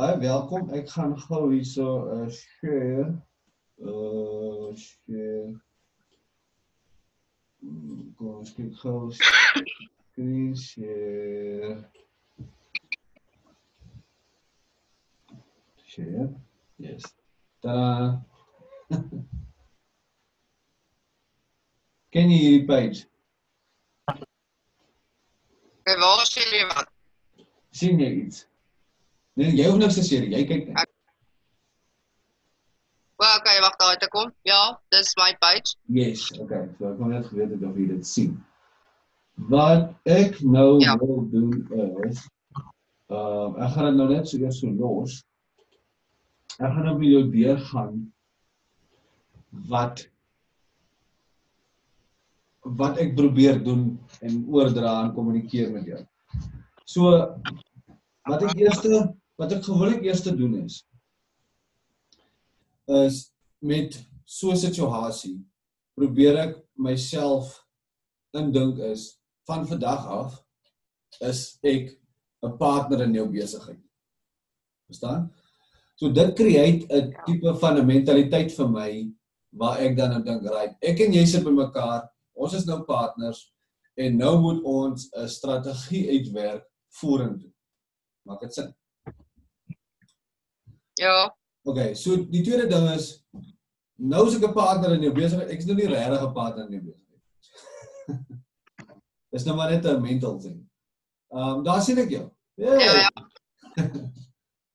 Baie welkom. Ek gaan gou hierso 'n uh, share uh share Hmm, Kom ons kyk gou screen share. Share. Yes. Tada. Ken jy hierdie page? Hey, waar sien jy wat? sien jy iets? Nee, jy hoef niks te sê nie. Jy kyk net. Wel, okay, wag daar te kom. Ja, dis my page. Yes, okay. So ek wou net geweet het of jy dit sien. Wat ek nou Ja. wil doen is ehm ek gaan dit nou net so eers so los. Ek gaan nou met jou deurgaan wat wat ek probeer doen en oordra en kommunikeer met jou. So wat ek eerste wat ek gewoonlik eers te doen is is met so 'n situasie probeer ek myself indink is van vandag af is ek 'n partner in jou besigheid. Verstaan? So dit create 'n tipe van 'n mentaliteit vir my waar ek dan nou dink, right, ek en jy sit by mekaar, ons is nou partners en nou moet ons 'n strategie uitwerk vorentoe. Maak dit sin? Ja, Okay, so die tweede ding is nou is ek 'n partner in jou besigheid. Ek is nou nie regtig 'n partner in jou besigheid. Dis nou maar net 'n mental ding. Ehm um, daar sien ek jou. ja, Yeah. ja.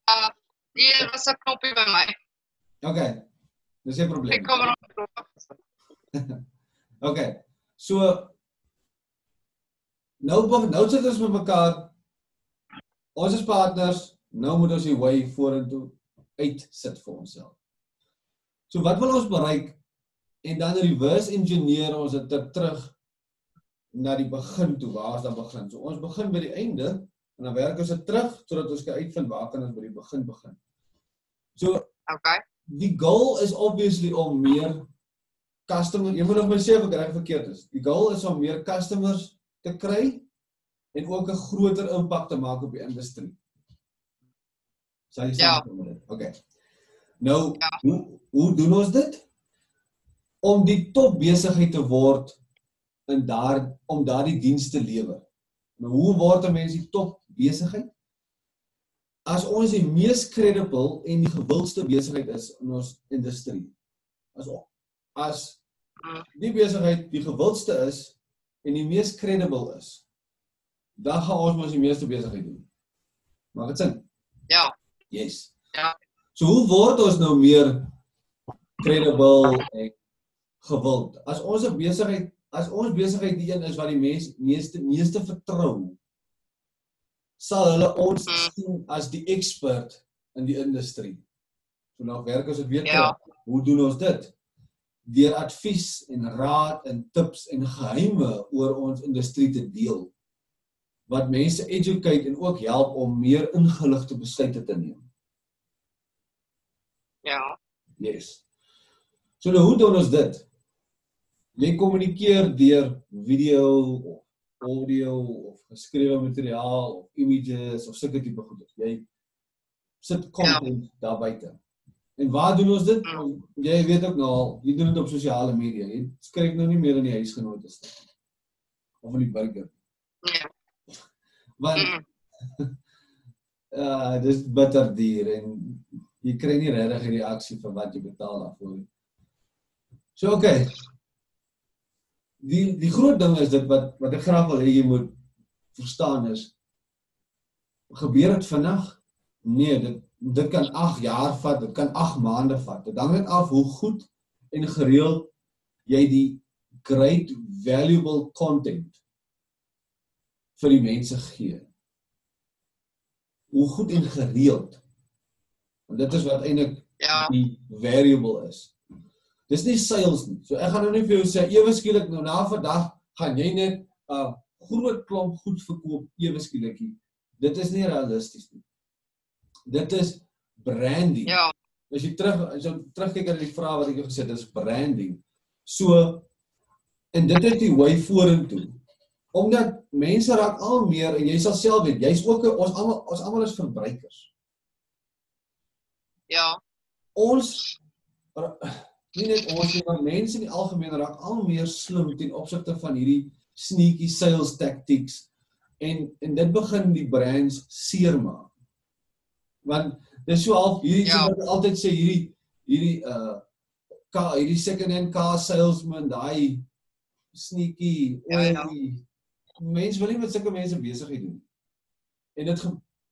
Uh, hier was 'n knoppie by my. Okay. Dis 'n probleem. Ek kom op. Okay. So nou nou sit ons met mekaar. Ons is partners. Nou moet ons die way vorentoe uitsit vir onsself. So wat wil ons bereik? En dan reverse engineer ons dit ter- terug na die begin toe waar ons dan begin. So ons begin by die einde en dan werk ons dit terug sodat ons kan uitvind waar kan ons by die begin begin. So Okay. die goal is obviously om meer customer, jy moet nog my sê of ek reg verkeerd is. Die goal is om meer customers te kry en ook 'n groter impak te maak op die industrie. Sal jy Ja. saam met dit? Okay. Nou, Ja. hoe hoe doen ons dit? Om die top besigheid te word in daar om daardie diens te lewer. Nou hoe word 'n mens die top besigheid? As ons die mees credible en die gewildste besigheid is in ons industrie. As as die besigheid die gewildste is en die mees credible is, dan gaan ons mos die meeste besigheid doen. Maak dit sin? Ja, Yes. Ja. So hoe word ons nou meer credible en gewild? As ons 'n besigheid, as ons besigheid die een is wat die mens meeste meeste vertrou, sal hulle ons Mm. sien as die expert in die industrie. So nou werk ons dit weer Ja. terug. Hoe doen ons dit? Deur advies en raad en tips en geheime oor ons industrie te deel wat mense educate en ook help om meer ingeligte besluite te neem. ja. Yes. So nou hoe doen ons dit? Jy kommunikeer deur video of audio of geskrewe materiaal of images of sulke tipe goeders. Jy sit content ja. daar buite. En waar doen ons dit? Mm. Jy weet ook nou al, jy doen dit op sosiale media. Jy skryf nou nie meer in die huisgenote staan of in die burger. Ja. Want Mm. uh dis bitter duur en jy kry nie regtig 'n reaksie vir wat jy betaal daarvoor nie. So oké. Okay. Die die groot ding is dit wat wat ek graag wil hê jy moet verstaan is gebeur dit vinnig? Nee, dit dit kan 8 jaar vat, dit kan 8 maande vat. Dit hang net af hoe goed en gereeld jy die great valuable content vir die mense gee. Hoe goed en gereeld. Want dit is wat eintlik Ja, die variable is. Dis nie sales nie. So ek gaan nou nie vir jou sê ewe skielik nou na vandag gaan jy net 'n uh, groot klomp goed verkoop ewe skielikie. Dit is nie realisties nie. Dit is branding. ja, As jy terug as jy terugkyk aan die vraag wat ek jou gesê het, dis branding. So en dit is die way vorentoe. Omdat mense raak al meer en jy sal self weet, jy's ook ons almal ons almal is verbruikers. Ja. Ons nie net ons nie, maar mense in die algemeen raak al meer slim ten opsigte van hierdie sneaky sales tactics en en dit begin die brands seermaak. Want dis so half hierdie Ja. wat altyd sê hierdie hierdie uh ka hierdie second hand car salesman, daai sneaky Ja, ja. Mense wil nie met sulke mense besigheid doen. En dit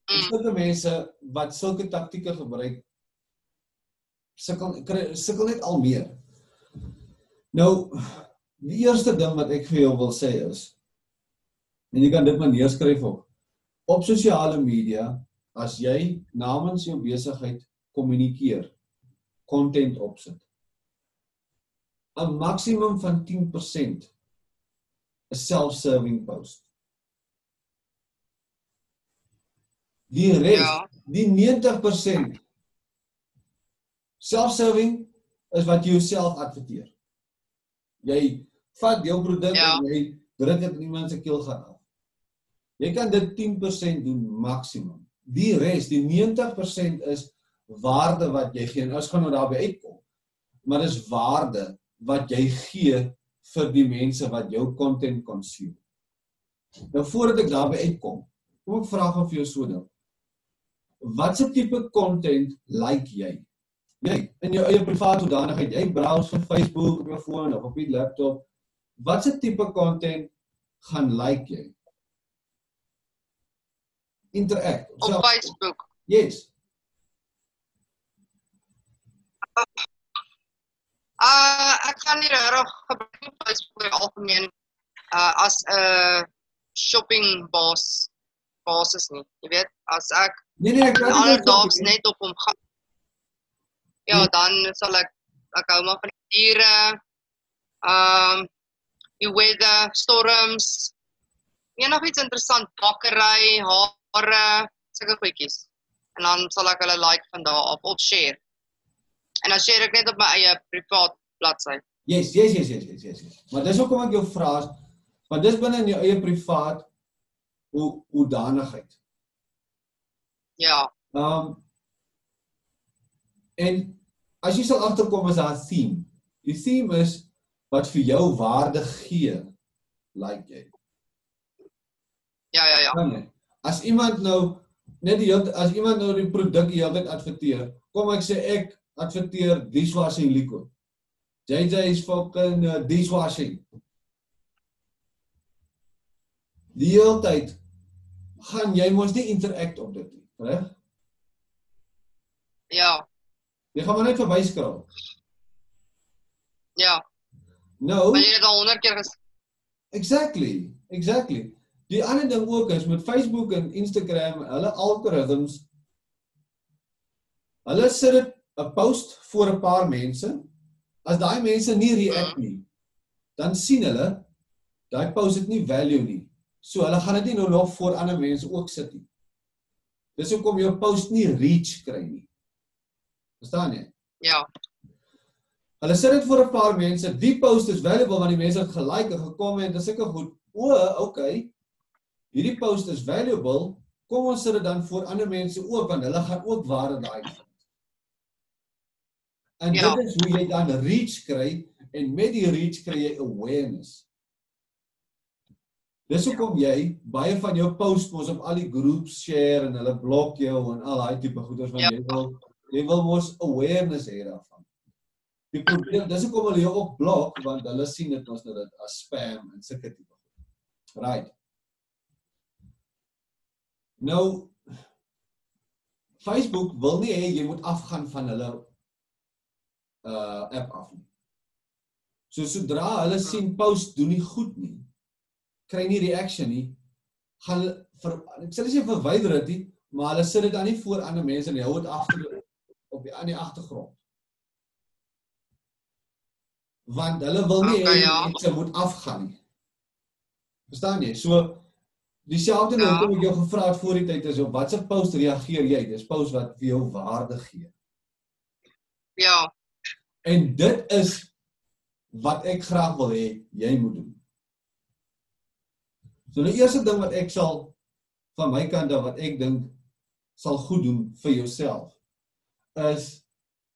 Mm. sulke mense wat sulke taktieke gebruik sukkel sukkel net al meer. Nou die eerste ding wat ek vir jou wil sê is en jy kan dit maar neerskryf op op sosiale media as jy namens jou besigheid kommunikeer, content opsit. 'n maksimum van 10% 'n self-serving post. Die res, Ja. die 90% self-serving is wat jy jouself adverteer. Jy vat jou produk Ja. en jy druk dit in iemand se keelgat af. Jy kan dit 10% doen maksimum. Die res, die 90% is waarde wat jy gee. En ons gaan nou daarby uitkom. Maar dis waarde wat jy gee vir die mense wat jou content consume. Nou voordat ek daarby uitkom, kom ek vra gou vir jou so ding. Watse tipe content like jy? Jy in jou eie privaat hoedanigheid, jy browse vir Facebook op jou foon of op die laptop. Watse tipe content gaan like jy? Interact. Op self- Facebook. Yes. Uh ek gaan nie regtig gebruik Facebook die algemeen uh as 'n uh, shopping bas basis nie. Jy weet, as ek Nee nee, ek alledaags shopping nie. net op hom gaan. Ja, Nee. dan sal ek ek hou maar van die diere. Um die weather, storms. Enigiets interessant, bakkery, hare, sulke goedjies. En dan sal ek hulle like van daar af of share. En dan share ek net op my eie privaat bladsy. Yes, yes, yes, yes, yes, yes. yes. Maar dis hoekom ek jou vra, want dis binne in jou eie privaat hoe hoedanigheid. Ja, Um en as jy sal agterkom is daar 'n theme. Die theme is wat vir jou waarde gee, like jy. ja, ja, ja. Jy? As iemand nou net die as iemand nou die produk hele tyd adverteer, kom ek sê ek adverteer dishwashing liquid. JJ is fucking uh, dishwashing. Die hele tyd gaan jy mos nie interact op dit nie, reg? Ja, Jy gaan maar net verby skraal. ja. Nou, Maar jy het al 100 keer gesê. exactly, exactly. Die ander ding ook is met Facebook en Instagram, hulle algoritmes hulle sit dit 'n post voor 'n paar mense. As daai mense nie react nie, dan sien hulle daai post het nie value nie. So hulle gaan dit nie nou nog voor ander mense ook sit nie. Dis hoekom jou post nie reach kry nie. Verstaan jy? Ja, Hulle sit dit vir 'n paar mense. Die post is valuable want die mense het gelike en gekomment en sulke goed. O, okay. Hierdie post is valuable. Kom ons sit dit dan vir ander mense ook want hulle gaan ook waarde daai vind. En Ja. dit is hoe jy dan reach kry en met die reach kry jy awareness. Dis hoekom jy baie van jou posts mos op al die groups share en hulle blok jou en al daai tipe goeders want Ja. jy wil jy wil mos awareness hê daarvan. Die probleem, dis hoekom hulle jou ook blok want hulle sien dit mos nou dit as spam en sulke tipe goed. Right. Nou Facebook wil nie hê jy moet afgaan van hulle uh app af nie. So sodra hulle sien post doen nie goed nie, kry nie reaction nie, gaan hulle ver, ek sê sê verwyder dit nie, maar hulle sit dit dan nie voor ander mense nie, hou dit agter op die aan die agtergrond. Want hulle wil nie hê Okay, okay, ja. mense moet afgaan nie. Verstaan jy? So dieselfde nou Ja. kom ek jou gevra het voor die tyd is op watse post reageer jy? Dis post wat vir jou waarde gee. ja, En dit is wat ek graag wil hê jy moet doen. So die eerste ding wat ek sal van my kant af wat ek dink sal goed doen vir jouself is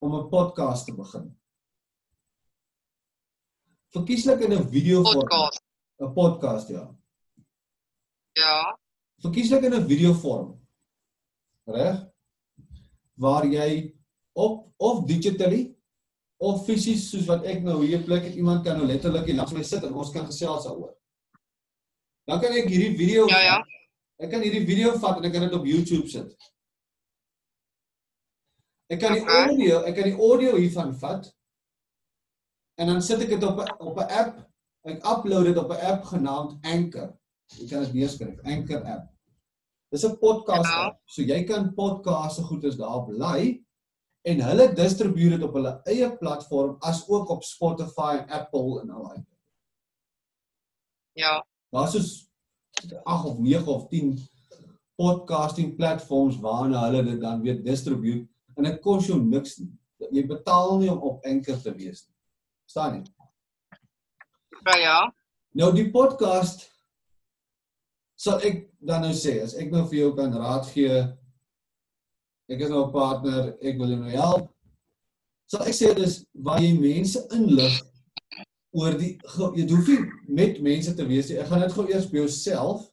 om 'n podcast te begin. Verkieslik in 'n video vorm. Podcast. 'n Podcast ja. Ja. Verkieslik in 'n video vorm. Reg? Waar jy op of digitally of fisies soos wat ek nou hier plek het iemand kan nou letterlik hier langs my sit en ons kan gesels daaroor. Dan kan ek hierdie video Ja, ja. Ek kan hierdie video vat en ek kan dit op YouTube sit. Ek kan die audio, ek kan die audio hiervan vat en dan sit ek dit op op 'n app. Ek upload dit op 'n app genaamd Anchor. Jy kan dit neerskryf, Anchor app. Dis 'n podcast app. So jy kan podcaste goedes daarop laai en hulle distribueer dit op hulle eie platform as ook op Spotify en Apple en al daai. Ja. Daar's soos 8 of 9 of 10 podcasting platforms waarna hulle dit dan weer distribute en dit kos jou niks nie. Jy betaal nie om op Anchor te wees nie. Verstaan jy? Ja, ja. Nou die podcast sal ek dan nou sê as ek nou vir jou kan raad gee ek is nou 'n partner, ek wil jou nou help. Sal ek sê dis waar jy mense inlig oor die jy hoef nie met mense te wees nie. Ek gaan dit gou eers by jouself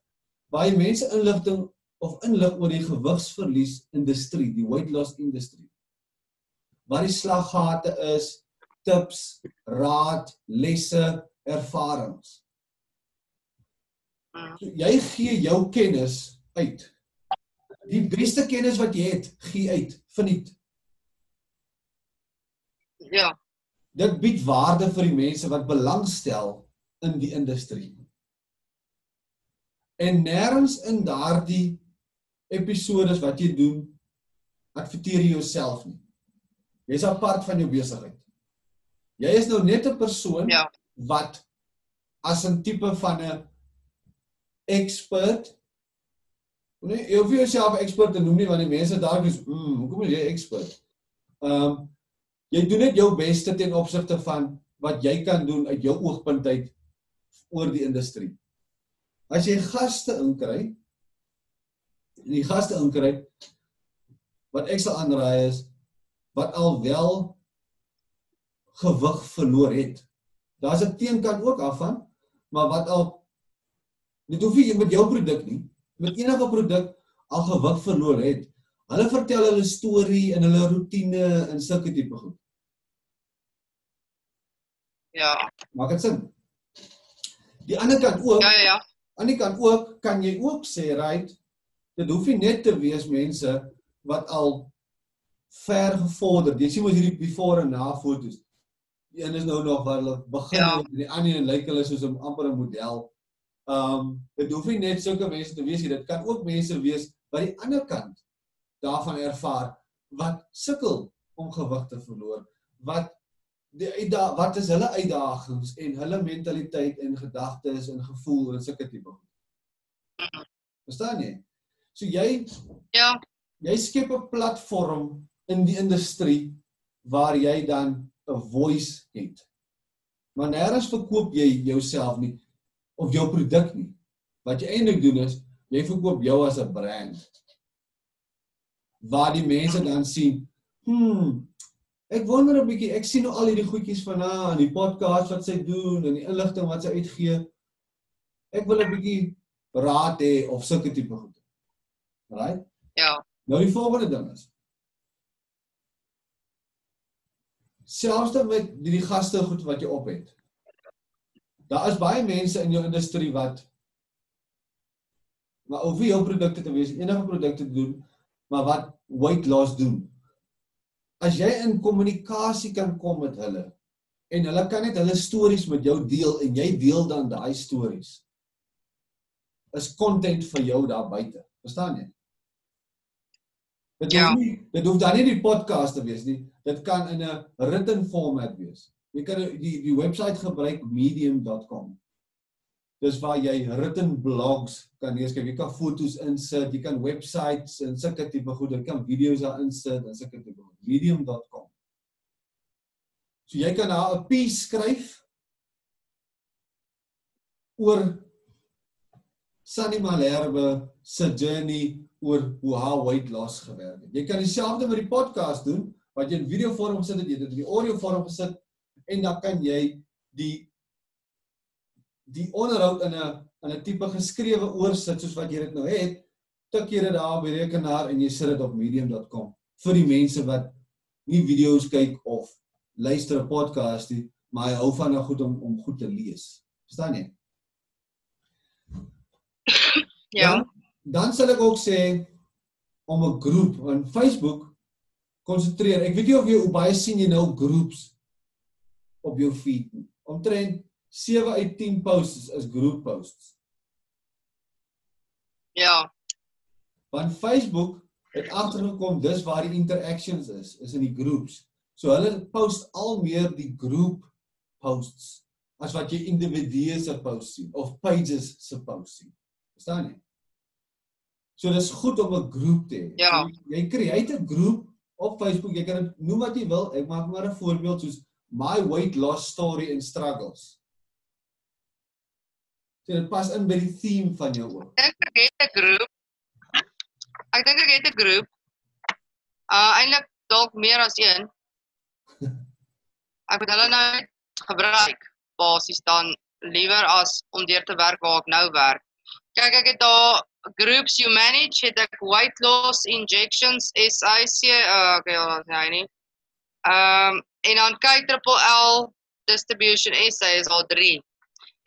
waar jy mense inligting of inlig oor die gewigsverlies industrie, die weight loss industrie. Waar die slaggate is, tips, raad, lesse, ervarings. So, jy gee jou kennis uit. Die beste kennis wat jy het, gee uit, verniet. Ja. Dit bied waarde vir die mense wat belangstel in die industrie. En nêrens in daardie episodes wat jy doen, adverteer jy jouself nie. Jy's apart van jou besigheid. Jy is nou net 'n persoon Ja. wat as 'n tipe van 'n expert Nee, jy hoef nie jouself expert te noem nie want die mense daar is, "Mm, hoekom is jy expert?" Ehm um, jy doen net jou beste ten opsigte van wat jy kan doen uit jou oogpunt uit oor die industrie. As jy gaste inkry, en die gaste inkry wat ek sal aanraai is wat al wel gewig verloor het. Daar's 'n teenkant ook af van, maar wat al dit hoef nie met jou produk nie, met enige produk al gewig verloor het. Hulle vertel hulle storie en hulle rotine en sulke tipe goed. Ja. Maak dit sin? Die ander kant ook, Ja, ja, ja. aan die kant ook kan jy ook sê, right, dit hoef nie net te wees mense wat al ver gevorder. Jy sien mos hierdie before en na foto's. Die een is nou nog waar hulle begin Ja. en die ander een lyk hulle soos 'n amper 'n model. Um dit hoef nie net sulke mense te wees nie. Dit kan ook mense wees wat die ander kant daarvan ervaar wat sukkel om gewig te verloor. Wat die uitda wat is hulle uitdagings en hulle mentaliteit en gedagtes en gevoel en sulke tipe goed. Verstaan jy? So jy Ja. jy skep 'n platform in die industrie waar jy dan 'n voice het. Maar nêrens verkoop jy jouself nie of jou produk nie. Wat jy eintlik doen is jy verkoop jou as 'n brand. Waar die mense dan sien, "Hmm, ek wonder 'n bietjie, ek sien nou al hierdie goedjies van haar in die podcast wat sy doen en die inligting wat sy uitgee. Ek wil 'n bietjie raad hê of sulke tipe goed." Right? Ja. Nou die volgende ding is selfs dan met die, die gaste goed wat jy op het. Daar is baie mense in jou industrie wat maar of jou produkte te wees, enige produkte te doen, maar wat weight loss doen. As jy in kommunikasie kan kom met hulle en hulle kan net hulle stories met jou deel en jy deel dan daai stories is content vir jou daar buite. Verstaan jy? Dit Ja. hoef nie dit hoef dan nie die podcast te wees nie. Dit kan in 'n written format wees. Jy kan die die webwerf gebruik medium.com. Dis waar jy written blogs kan neerskryf. Jy kan foto's insit, jy kan websites en sulke tipe goed, jy kan video's daar insit en sulke tipe goed. medium.com. So jy kan daar 'n piece skryf oor Sunny Malherbe se journey oor hoe haar weight loss gewerk het. Jy kan dieselfde met die podcast doen wat jy in video vorm gesit het, jy het dit in die audio vorm gesit en dan kan jy die die onderhoud in 'n in 'n tipe geskrewe oorsit soos wat jy dit nou het, tik jy dit daar op die rekenaar en jy sit dit op medium.com vir die mense wat nie video's kyk of luister 'n podcast nie, maar hy hou van nou goed om om goed te lees. Verstaan jy? Ja. Dan, dan sal ek ook sê om 'n groep op Facebook konsentreer. Ek weet nie of jy hoe baie sien jy nou groups op jou feed nie. Omtrent 7 uit 10 posts is group posts. Ja. Want Facebook het agtergekom dis waar die interactions is, is in die groups. So hulle post al meer die groep posts as wat jy individue se posts sien of pages se posts sien. Verstaan jy? So dis goed om 'n groep te hê. Ja. So, jy create 'n groep op Facebook, jy kan dit noem wat jy wil. Ek maak maar 'n voorbeeld soos my weight loss story and struggles. So dit pas in by die theme van jou ook. Ek dink ek het 'n groep. Ek dink ek het 'n groep. Uh eintlik dalk meer as een. Ek het hulle nou gebruik basies dan liewer as om deur te werk waar ek nou werk. Kyk, ek het daar groups you manage, het ek weight loss injections SIC, uh, okay, ja, dat is hy nie. Ehm um, en dan kyk triple L distribution SA is al 3.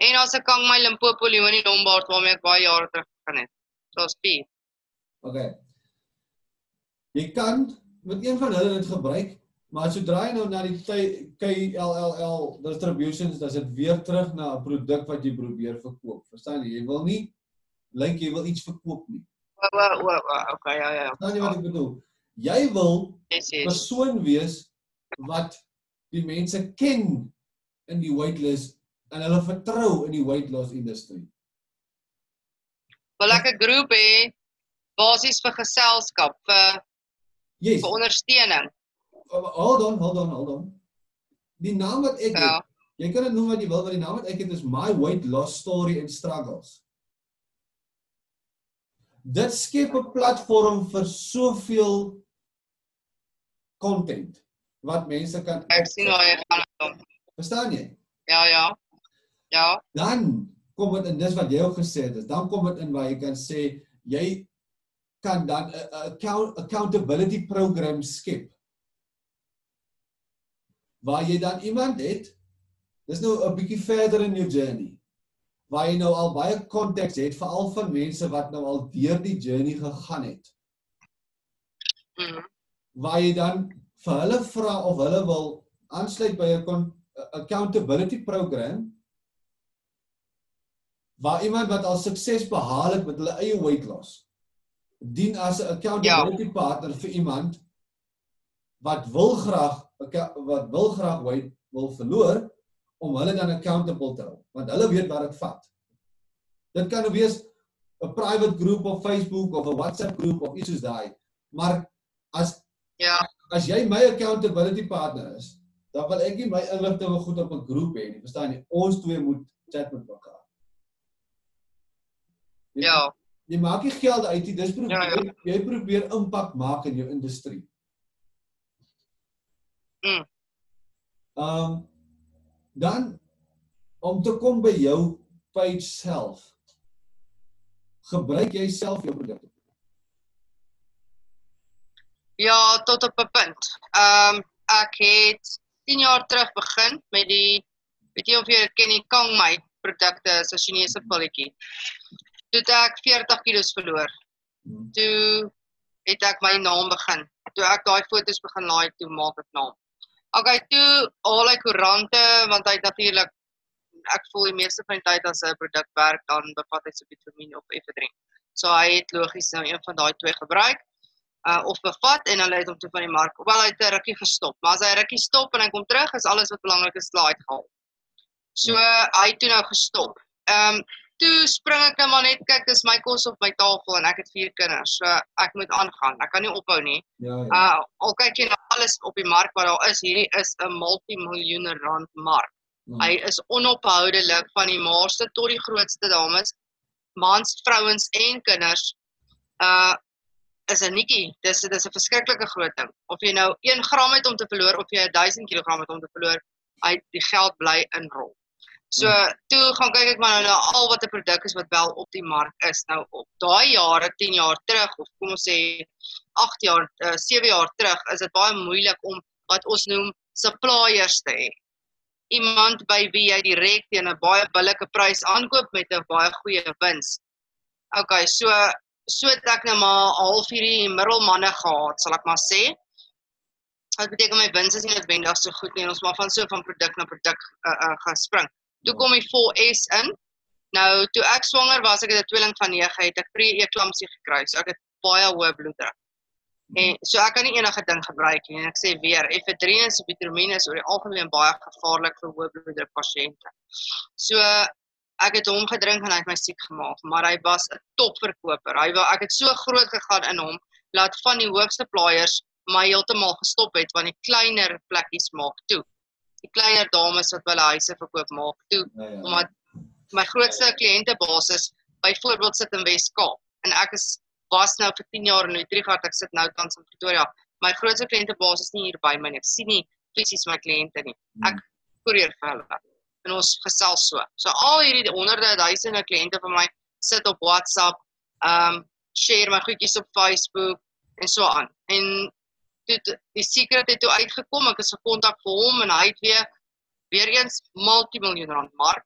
En as ek kan my Limpopo Leonie Lombard waarmee ek baie jare terug gegaan het. So is 4. Okay. Jy kan met een van hulle dit gebruik, maar sodra jy nou na die KLLL distributions, dan is dit weer terug na 'n produk wat jy probeer verkoop. Verstaan jy? Jy wil nie lyk jy wil iets verkoop nie. O, o, o, okay, ja, ja. Verstaan jy wat ek bedoel? Jy wil Yes, yes. persoon wees wat die mense ken in die weight loss en hulle vertrou in die weight loss industrie. Wil ek 'n groep hê basies vir geselskap, vir Yes. vir ondersteuning. Hold on, hold on, hold on. Die naam wat ek Ja. het, jy kan dit noem wat jy wil, maar die naam wat ek het is My Weight Loss Story and Struggles. Dit skep 'n platform vir soveel content wat mense kan Ek sien waar jy gaan. Tom. Verstaan jy? Ja, ja. Ja. Dan kom dit in dis wat jy ook gesê het, dan kom dit in waar jy kan sê jy kan dan 'n account accountability program skep. Waar jy dan iemand het, dis nou 'n bietjie verder in jou journey. Waar jy nou al baie konteks het veral van mense wat nou al deur die journey gegaan het. Mhm. Waar jy dan vir hulle vra of hulle wil aansluit by 'n accountability program waar iemand wat al sukses behaal het met hulle eie weight loss dien as 'n accountability ja. partner vir iemand wat wil graag wat wil graag weight wil verloor om hulle dan accountable te hou want hulle weet wat dit vat. Dit kan nou wees 'n private groep op Facebook of 'n WhatsApp groep of iets soos daai. Maar as Ja. As jy my accountability partner is, dan wil ek nie my inligting goed op 'n groep hê nie. Verstaan jy? Ons twee moet chat met mekaar. Jy- Ja. Jy maak nie geld uit nie. Dis probeer Ja, ja. jy probeer impak maak in jou industrie. Mm. Um dan om te kom by jou page self. Gebruik jy self jou produkte? Ja, tot op 'n punt. Ehm um, ek het 10 jaar terug begin met die weet jy of jy ken die Kang My produkte, is 'n Chinese pilletjie. Toe het ek 40 kg verloor. Toe het ek my naam begin. Toe ek daai foto's begin laai, toe maak ek naam. Okay, toe al ek koerante want hy natuurlik ek voel die meeste van die tyd as 'n produk werk dan bevat hy so bietjie vitamine of efedrin. So hy het logies nou een van daai twee gebruik uh of bevat en hulle het hom toe van die mark. Wel hy het 'n rukkie gestop, maar as hy rukkie stop en hy kom terug is alles wat belangrik is klaar uitgehaal. So hy het toe nou gestop. Ehm um, toe spring ek nou maar net kyk dis my kos op my tafel en ek het vier kinders. So ek moet aangaan. Ek kan nie ophou nie. Ja, ja. Uh al kyk jy na alles op die mark wat daar is, hierdie is 'n multimiljoene rand mark. Ja. Hy is onophoudelik van die maarste tot die grootste dames, mans, vrouens en kinders. Uh is 'n nikkie. Dis dis 'n verskriklike groot ding. Of jy nou 1 gram het om te verloor of jy 1000 kg het om te verloor, uit die geld bly inrol. So toe gaan kyk ek maar nou na al wat 'n produk is wat wel op die mark is. Nou op daai jare, 10 jaar terug of kom ons sê 8 jaar, uh, 7 jaar terug, is dit baie moeilik om wat ons noem suppliers te hê. Iemand by wie jy direk teen 'n baie billike prys aankoop met 'n baie goeie wins. Okay, so so het ek nou maar half hierdie middelmanne gehad, sal ek maar sê. Dit beteken my wins is nie noodwendig so goed nie. Ons maar van so van produk na produk uh, uh, gespring. Toe kom die 4S in. Nou toe ek swanger was, ek het 'n tweeling van 9, het ek pre-eklampsie gekry. So ek het baie hoë bloeddruk. En so ek kan nie enige ding gebruik nie en ek sê weer efedrine en sibutramine is oor die algemeen baie gevaarlik vir hoë bloeddruk pasiënte. So ek het hom gedrink en hy het my siek gemaak, maar hy was 'n topverkoper. Hy wou ek het so groot gegaan in hom laat van die hoogste plaaiers my heeltemal gestop het want die kleiner plekkies maak toe. Die kleiner dames wat hulle huise verkoop maak toe Ja, ja. omdat my grootste kliëntebasis byvoorbeeld sit in Wes-Kaap en ek is was nou vir 10 jaar in Utrecht, ek sit nou tans in Pretoria. My grootste kliëntebasis is nie hier by my nie. Ek sien nie fisies my kliënte nie. Ek koerier vir hulle. En ons gesels so. So al hierdie honderde duisende kliënte van my sit op WhatsApp, ehm um, share my goedjies op Facebook en so aan. En toe toe- die secret het toe uitgekom, ek is gekontak vir hom en hy het weer weer eens multimiljoen rand mark.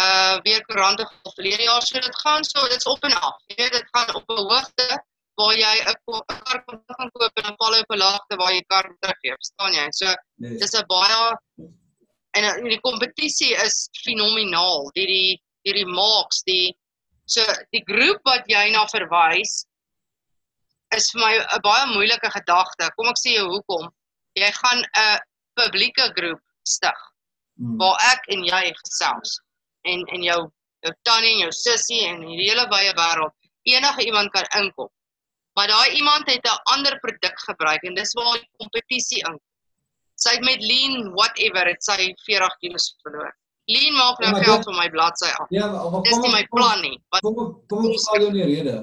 Uh weer koerante verlede jaar so dit gaan so dit's op en af. Jy weet dit gaan op 'n hoogte waar jy 'n kar kan koop en dan val hy op 'n laagte waar jy kar teruggee, verstaan jy? So Nee. dis 'n baie en uh, die kompetisie is fenomenaal. Die die die die so die groep wat jy na verwys is vir my 'n baie moeilike gedagte. Kom ek sê jou hoekom. Jy gaan 'n publieke groep stig Mm. waar ek en jy gesels en en jou jou tannie en jou sussie en die hele wye wêreld enige iemand kan inkom. Maar daai iemand het 'n ander produk gebruik en dis waar die kompetisie in. Sy het met lean whatever het sy 40 kg verloor. Lean maak nou Ja, geld van my bladsy af. Ja, maar maar Dis kom nie my kom- plan nie. Wat Kom ek kom ek val jou in die rede.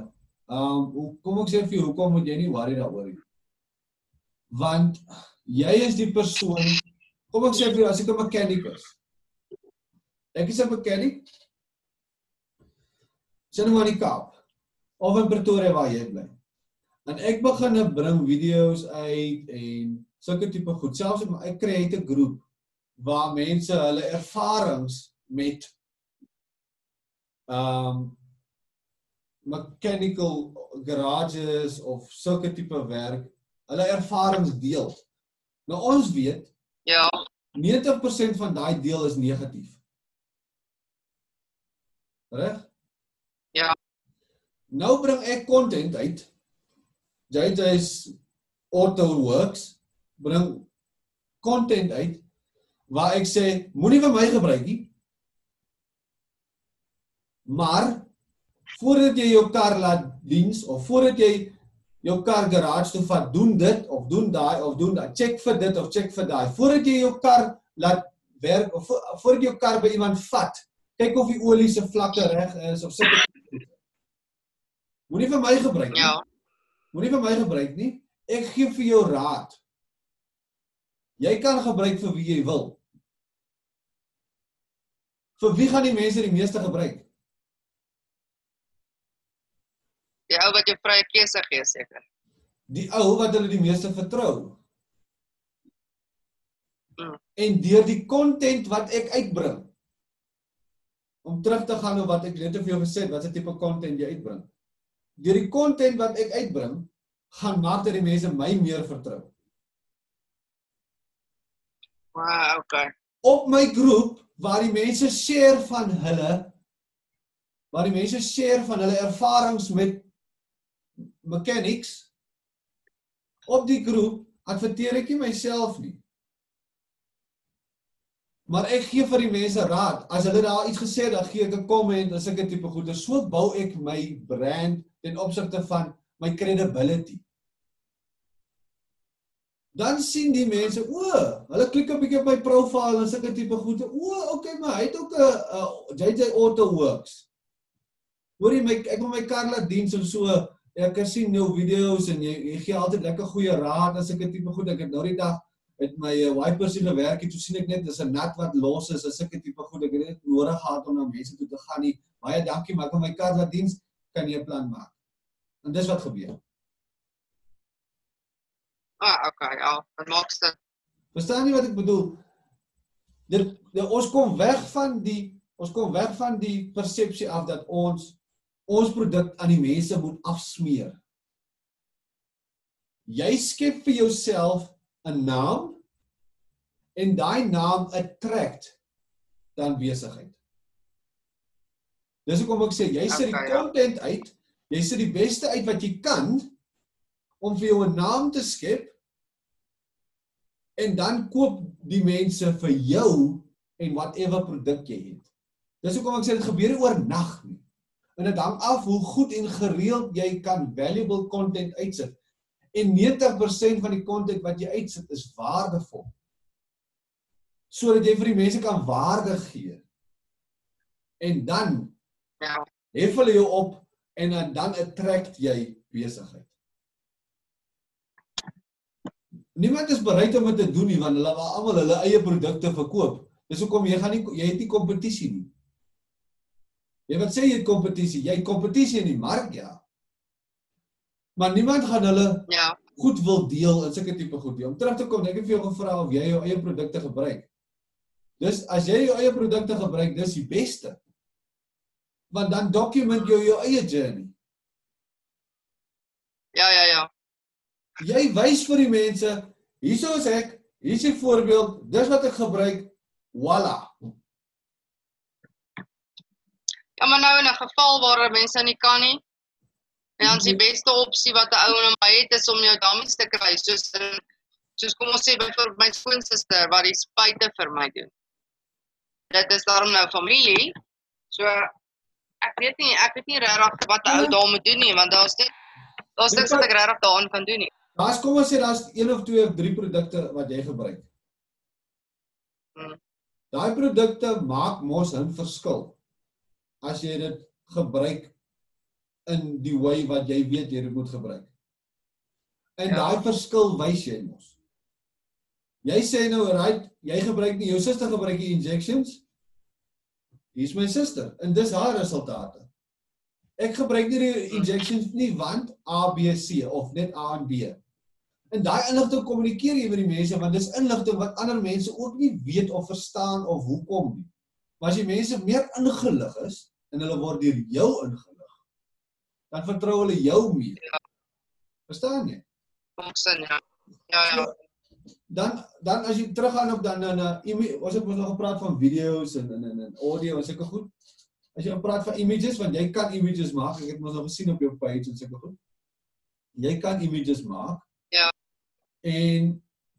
Um hoe- kom ek sê vir jou hoekom moet jy nie worry daaroor nie. Want jy is die persoon kom ek sê vir jou as ek 'n mechanic is. Ek is 'n mechanic. Sien nou maar in die Kaap of in Pretoria waar jy bly. En ek begin nou bring video's uit en sulke tipe goed. Selfs in my create 'n groep waar mense hulle ervarings met um mechanical garages of sulke tipe werk, hulle ervarings deel. Nou ons weet ja, 90% van daai deel is negatief. Reg? Ja. Nou bring ek content uit. JJ's Auto Works bring content uit waar ek sê moenie vir my gebruik nie. Maar voordat jy jou kar laat diens of voordat jy jou kar garage toe vat, doen dit of doen daai of doen daai. Check vir dit of check vir daai. Voordat jy jou kar laat werk of vo- voordat jy jou kar by iemand vat, kyk of die olie se vlakke reg is of sulke goed. Moenie vir my gebruik nie. ja. Moenie vir my gebruik nie. Ek gee vir jou raad. Jy kan gebruik vir wie jy wil. Vir wie gaan die mense die meeste gebruik? Die ou wat jou vrye keuse gee seker. Die ou wat hulle die meeste vertrou. Mm. En deur die content wat ek uitbring. Om terug te gaan op wat ek net vir jou gesê het, wat 'n tipe content jy uitbring. Deur die content wat ek uitbring, gaan maak dat die mense my meer vertrou. Wow, okay. op my groep waar die mense share van hulle waar die mense share van hulle ervarings met mechanics op die groep adverteer ek nie myself nie. Maar ek gee vir die mense raad. As hulle daar iets gesê het dan gee ek 'n comment en sulke tipe goeie so bou ek my brand ten opsigte van my credibility dan sien die mense, o, hulle klik 'n bietjie op my profiel en sulke tipe goede. O, okay, maar hy het ook 'n JJ Auto Works. Hoorie my ek wil my kar laat diens en so ek kan sien jou video's en jy, jy gee altyd lekker goeie raad as ek 'n tipe goed ek het nou die dag met my uh, wipers in gewerk het, toe sien ek net dis 'n nat wat los is, ek 'n tipe goed ek het net nodig gehad om na mense toe te gaan nie. Baie dankie, maar ek kan my kar laat diens kan jy 'n plan maak. En dis wat gebeur. Ah, okay, ja, dit maak sin. Verstaan jy wat ek bedoel? Dit, dit ons kom weg van die ons kom weg van die persepsie af dat ons ons produk aan die mense moet afsmeer. Jy skep vir jouself 'n naam en daai naam attract dan besigheid. Dis hoekom ek sê jy sit die ja. content uit, jy sit die beste uit wat jy kan om vir jou 'n naam te skep en dan koop die mense vir jou en whatever produk jy het. Dis hoekom ek sê dit gebeur nie oornag nie. En dit hang af hoe goed en gereeld jy kan valuable content uitsit. En 90% van die content wat jy uitsit is waardevol. Sodat jy vir die mense kan waarde gee. En dan Ja. hef hulle jou op en dan dan attract jy besigheid. Niemand is bereid om dit te doen nie want hulle wil almal hulle eie produkte verkoop. Dis hoekom jy gaan nie jy het nie kompetisie nie. Jy wat sê jy het kompetisie? Jy het kompetisie in die mark ja. Maar niemand gaan hulle Ja. goed wil deel in sulke tipe goed nie. Om terug te kom, ek het vir jou gevra of jy jou eie produkte gebruik. Dis as jy jou eie produkte gebruik, dis die beste. Want dan document jy jou eie journey. Ja, ja, ja. Jy wys vir die mense, hierso is ek, hier's 'n voorbeeld, dis wat ek gebruik. Voila. Ja, maar nou in 'n geval waar mense nie kan nie. En dan is die beste opsie wat 'n ou en my het is om jou dummies te kry, soos in soos kom ons sê byvoorbeeld my skoonsister wat die spuite vir my doen. Dit is daarom nou familie. So ek weet nie, ek weet nie regtig wat 'n ou daar moet doen nie, want daar's net daar's niks wat ek regtig daaraan kan doen nie. Daar's kom ons sê daar's een of twee of drie produkte wat jy gebruik. Hmm. Daai produkte maak mos 'n verskil. As jy dit gebruik in die way wat jy weet jy dit moet gebruik. En Ja. daai verskil wys jy mos. Jy sê nou right, jy gebruik nie jou suster gebruik die injections. Hier's my suster en dis haar resultate. Ek gebruik nie die injections nie want A B C of net A en B. En daai inligting kommunikeer jy met die mense want dis inligting wat ander mense ook nie weet of verstaan of hoekom nie. Maar as die mense meer ingelig is en hulle word deur jou ingelig, dan vertrou hulle jou meer. Verstaan jy? Sin, ja. Ja, ja. Dan dan as jy teruggaan op dan ime- ons het mos nog gepraat van video's en en en, en audio en sulke goed. As jy praat van images want jy kan images maak. Ek het mos al gesien op jou page en sulke goed. Jy kan images maak. En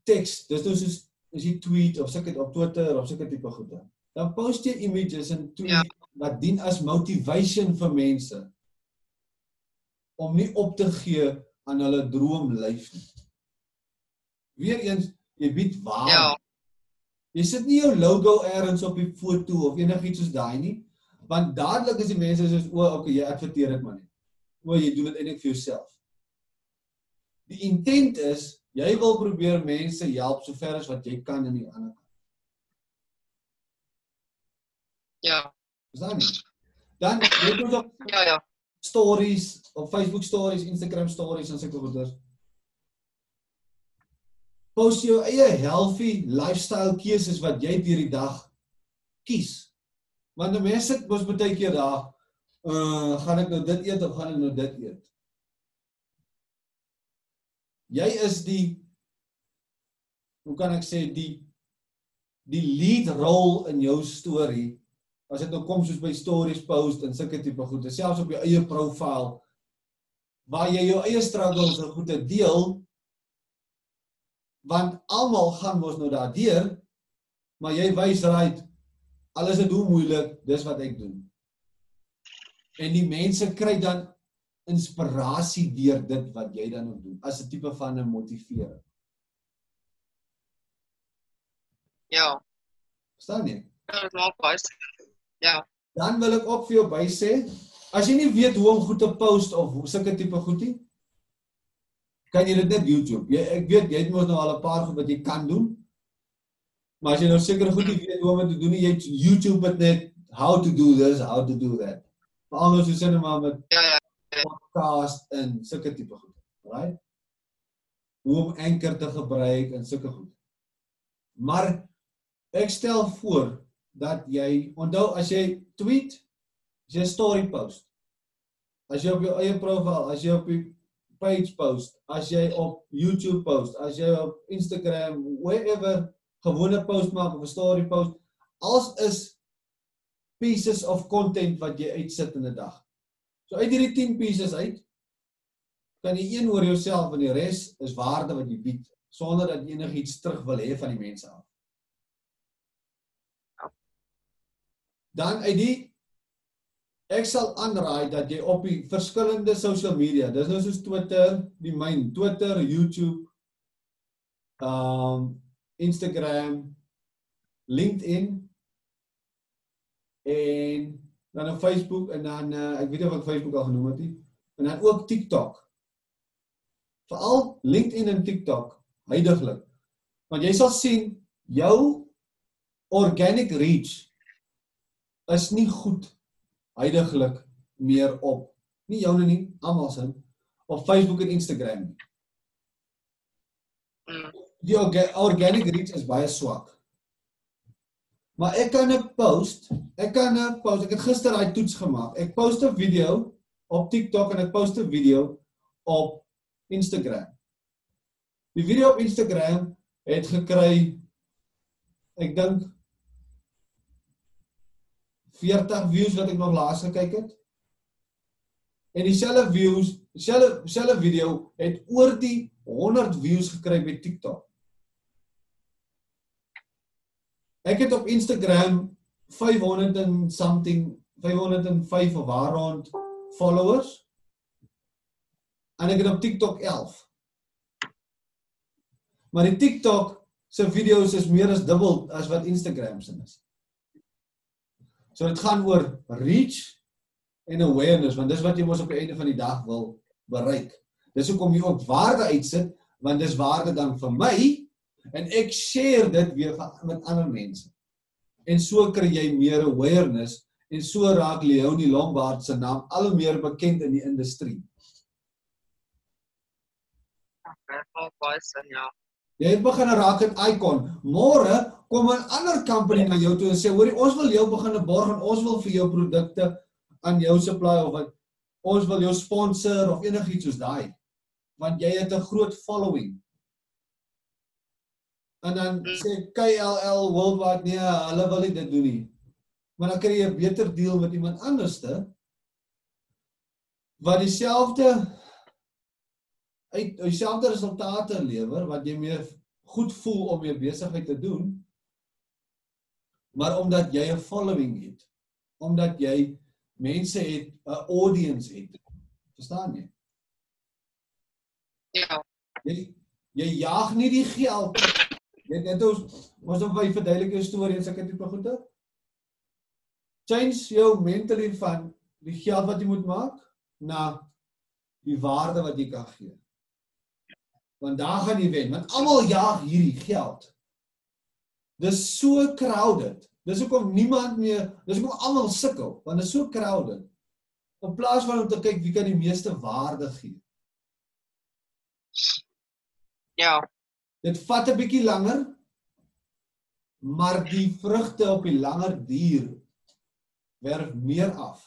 teks, dis nou soos as jy tweet of sulke op Twitter of sulke tipe goed dan. Dan post jy images en tweet Ja. wat dien as motivation vir mense om nie op te gee aan hulle droomlyf nie. Weereens, jy bied waarde. Ja. Jy sit nie jou logo eers op die foto of enigiets soos daai nie, want dadelik is die mense soos o, okay, jy adverteer dit maar net. O, jy doen dit eintlik vir jouself. Die intent is jy wil probeer mense help sover as wat jy kan in die ander kant. Ja. Verstaan jy? Dan jy moet op Ja, ja. stories, op Facebook stories, Instagram stories en sulke goeders. Post jou eie healthy lifestyle keuses wat jy deur die dag kies. Want mense sit mos baie keer daar, uh gaan ek nou dit eet of gaan ek nou dit eet? Jy is die hoe kan ek sê die die lead role in jou storie as dit nou kom soos by stories post en sulke tipe goede, selfs op jou eie profiel waar jy jou eie struggles en goede deel want almal gaan mos nou daardeur maar jy wys right alles is hoe moeilik dis wat ek doen. En die mense kry dan inspirasie deur dit wat jy dan ook doen as 'n tipe van 'n motivering Ja. verstaan jy Ja, dit maak baie. Ja. dan wil ek ook vir jou by sê As jy nie weet hoe om goed te post of sulke tipe goed nie, kan jy dit net YouTube. Jy ek weet jy het mos nou al 'n paar goed wat jy kan doen. Maar as jy nou seker goed nie weet hoe om dit te doen nie, jy YouTube dit net how to do this, how to do that. Veral nou soos hulle maar met Ja ja. Podcast en sulke tipe goed. Right? Hoe om anker te gebruik en sulke goed. Maar ek stel voor dat jy onthou as jy tweet, as jy 'n story post, as jy op jou eie profiel, as jy op die page post, as jy op YouTube post, as jy op Instagram, wherever gewone post maak of 'n story post, als is pieces of content wat jy uitsit in 'n dag. So uit hierdie 10 pieces uit kan jy een oor jouself en die res is waarde wat jy bied sonder dat jy enigiets terug wil hê van die mense af. Dan uit die ek sal aanraai dat jy op die verskillende social media, dis nou soos Twitter, die myn, Twitter, YouTube, um Instagram, LinkedIn en dan op Facebook en dan uh, ek weet nie of ek Facebook al genoem het nie, en dan ook TikTok. Veral LinkedIn en TikTok heidaglik. Want jy sal sien jou organic reach is nie goed heidaglik meer op nie joune nie, almal se op Facebook en Instagram nie. Mm. Die orga organic reach is baie swak. Maar ek kan 'n post, ek kan 'n post, ek het gister daai toets gemaak. Ek post 'n video op TikTok en ek post 'n video op Instagram. Die video op Instagram het gekry ek dink 40 views wat ek nog laas gekyk het. En dieselfde views, dieselfde dieselfde video het oor die 100 views gekry by TikTok. Ek het op Instagram 500 en something 505 of waar rond followers. En ek het op TikTok 11. Maar die TikTok se video's is meer as dubbel as wat Instagram se is. So dit gaan oor reach en awareness want dis wat jy mos op die einde van die dag wil bereik. Dis hoekom jy ook waarde uitsit want dis waarde dan vir my en ek share dit weer met ander mense. En so kry jy meer awareness en so raak Leonie Lombard se naam al hoe meer bekend in die industrie. Jy het begin raak 'n icon. Môre kom 'n ander company na jou toe en sê, "Hoerie, ons wil jou begin borg en ons wil vir jou produkte aan jou supply of wat ons wil jou sponsor of enigiets soos daai." Want jy het 'n groot following. En dan sê KLL Worldwide, "Nee, hulle wil nie dit doen nie." Maar dan kry jy 'n beter deal met iemand anderste wat dieselfde uit dieselfde resultate lewer wat jy meer goed voel om jou besigheid te doen maar omdat jy 'n following het omdat jy mense het 'n audience het verstaan jy Ja. jy jy jaag nie die geld jy net ons ons op by verduidelik jou storie en sulke tipe goede. Change jou mentally van die geld wat jy moet maak na die waarde wat jy kan gee. Want daar gaan jy wen want almal jaag hierdie geld. Dis so crowded. Dis hoekom niemand meer dis hoekom almal sukkel want dit is so crowded. In plaas van om te kyk wie kan die meeste waarde gee. Ja. Dit vat 'n bietjie langer maar die vrugte op die langer duur werf meer af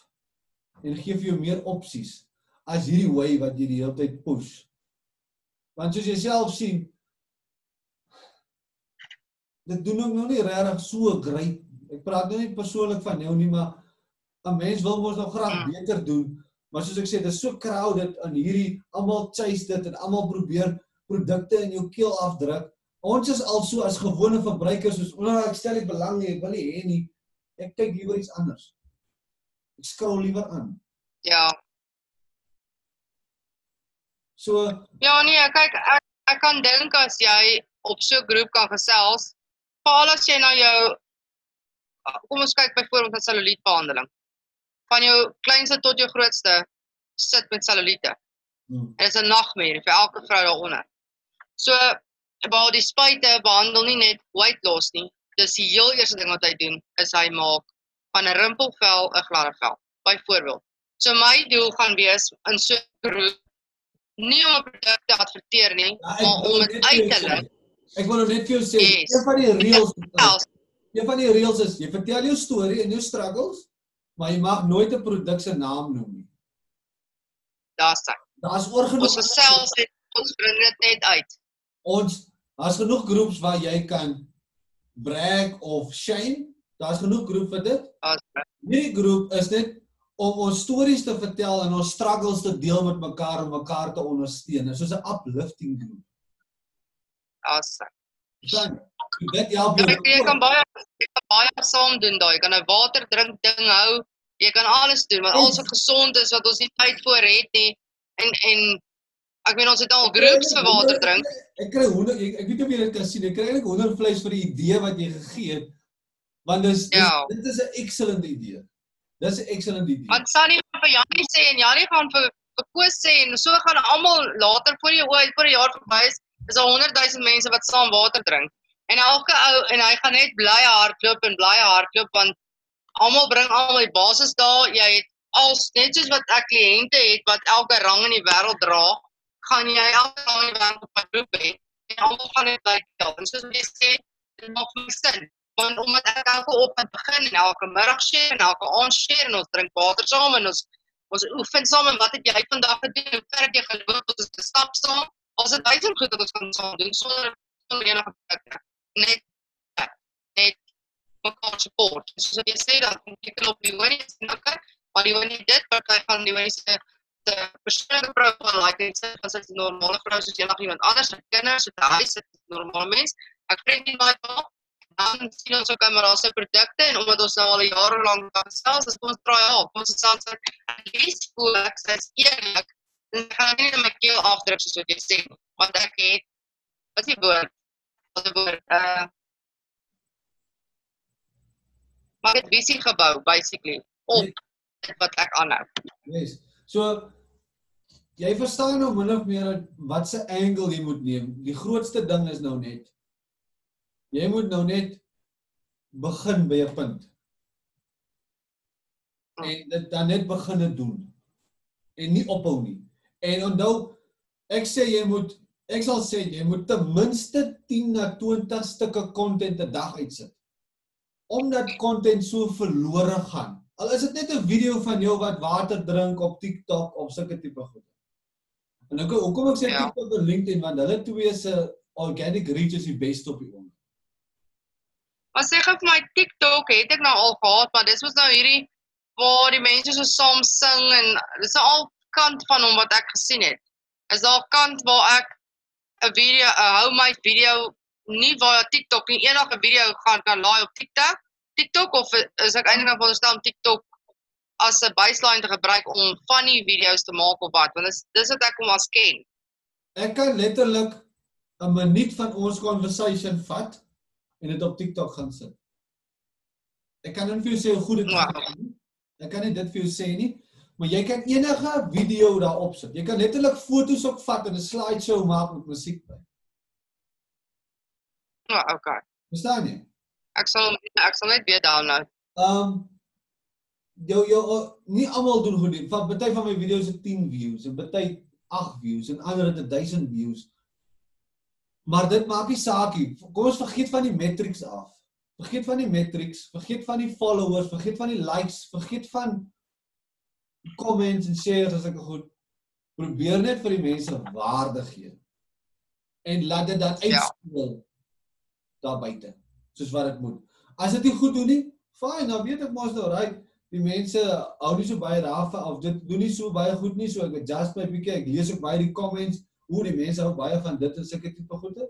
en gee vir jou meer opsies as hierdie way wat jy die hele tyd push. Want soos jy self sien dit doen ook nou nie regtig so great ek praat nou nie persoonlik van jou nie maar 'n mens wil mos nou graag beter doen. Maar soos ek sê dit is so crowded in hierdie almal chase dit en almal probeer produkte in jou keel afdruk ons is al so as gewone verbruikers soos o, ek stel nie belang nie ek wil nie hê nie ek kyk liewer iets anders ek scroll liewer aan Ja. so Ja nee, kyk ek ek kan dink as jy op so 'n groep kan gesels, veral as jy nou jou kom ons kyk byvoorbeeld na selulietbehandeling. van jou kleinste tot jou grootste sit met selluliete. Hmm. En dit is 'n nagmerrie vir elke vrou daaronder. So waar die spuite behandel nie net weight loss nie. Dis die heel eerste ding wat hy doen is hy maak van 'n rimpelvel 'n gladde vel. Byvoorbeeld. So my doel gaan wees in so 'n groep nie om 'n produk te adverteer nie, Ja, maar om dit uit te lig. Ek wil net vir jou sê, Yes. een van die reëls Selfs Een van die reëls is jy vertel jou storie en jou struggles, maar jy mag nooit 'n produk se naam noem nie. daar's. Daar's oorgenoeg Ons gesels dit ons bring dit net uit. Ons daar's genoeg groeps waar jy kan brag of shame. Daar's genoeg groep vir dit. Hierdie groep is net om ons stories te vertel en ons struggles te deel met mekaar om mekaar te ondersteun. Dit is soos 'n uplifting groep. hy. Verstaan? jy? Dit help Ja, jou. jy kan baie jy kan baie saam doen daai. Jy kan 'n water drink ding hou. Jy kan alles doen want alles wat gesond is wat ons nie tyd voor het nie. En en ek meen ons het al groeps vir water drink. Ek kry honder ek, ek weet nie of jy dit kan sien. Ek kry eintlik hondervleis vir die idee wat jy gegee het. Want dis, dis Ja. dit is 'n excellent idee. Dis 'n excellent idee. Want Sunny gaan vir Janie sê en Janie gaan vir vir Koos sê en so gaan almal later voor die oë voor die jaar verby is, is daar 100 000 mense wat saam water drink. En elke ou en hy gaan net bly hardloop en bly hardloop want almal bring almal die basis daar. Jy het als net soos wat ek kliënte het wat elke rang in die wêreld dra, gaan jy rang in die wêreld op 'n groep hê en almal gaan net by tel. En soos jy sê, dit maak my sin. Want omdat ek elke oggend begin en elke middag share en elke aand share en ons drink water saam en ons ons oefen saam en wat het jy vandag gedoen? Hoe ver het jy geloop? Ons het gestap saam. Ons het duisend goed wat ons kan saam doen sonder sonder enige beperking. Net net mekaar support. Soos wat jy sê kom jy op die honie en okay, maar die honie dit wat hy gaan die honie se se persoonlike profiel like en sê as 'n normale vrou soos enige iemand anders met kinders, met 'n huis, 'n normale mens. Ek vriend nie baie daar dan sien ons ook maar ons produkte en omdat ons nou al 'n jaar lank daar gesels, is ons try op. Ons selfs at least voel ek sy's eerlik. En ek gaan nie net my keel afdruk soos wat jy sê, want ek het wat is die woord? Wat die woord? Uh maar ek het visie gebou basically op wat ek aanhou. Yes. So jy verstaan nou min of meer wat se angle jy moet neem. Die grootste ding is nou net jy moet nou net begin by 'n punt. En dit dan net begin doen. En nie ophou nie. En onthou ek sê jy moet ek sal sê jy moet ten minste 10 na 20 stukke content 'n dag uitsit. Omdat content so verlore gaan. Al is dit net 'n video van jou wat water drink op TikTok of sulke tipe goed. En dan kom hoekom ek sê Ja. TikTok en LinkedIn want hulle twee se organic reach is die beste op die oomblik. Maar sê gou vir my TikTok het ek nou al gehad, maar dis was nou hierdie waar die mense so saam sing en dis nou al kant van hom wat ek gesien het. Is daar 'n kant waar ek 'n video 'n hou my video nie via TikTok nie enige video gaan kan laai op TikTok. TikTok of is ek eintlik nou veronderstel om TikTok as 'n baseline te gebruik om funny video's te maak of wat? Want dis dis wat ek hom as ken. Ek kan letterlik 'n minuut van ons conversation vat en dit op TikTok gaan sit. Ek kan nie vir jou sê hoe goed dit Wow. gaan nie. Ek kan nie dit vir jou sê nie, maar jy kan enige video daarop sit. Jy kan letterlik foto's ook vat en 'n slideshow maak met musiek by. Ja, okay. Verstaan jy? Ek sal ek sal net weer download. Um jou jou nie almal doen goed nie. Van party van my video's het 10 views en party 8 views en ander het 1000 views. Maar dit maak nie saak nie. Kom ons vergeet van die metrics af. Vergeet van die metrics, vergeet van die followers, vergeet van die likes, vergeet van comments en shares as ek goed. Probeer net vir die mense waarde gee. En laat dit dan Ja. uitspeel daar buite, soos wat dit moet. As dit nie goed doen nie, fyn, dan weet ek mos nou right. Die mense hou nie so baie daarvan of dit doen nie so baie goed nie, so ek adjust my bietjie. Ek lees ook baie die comments hoe die mense hou baie van dit en sulke tipe goede.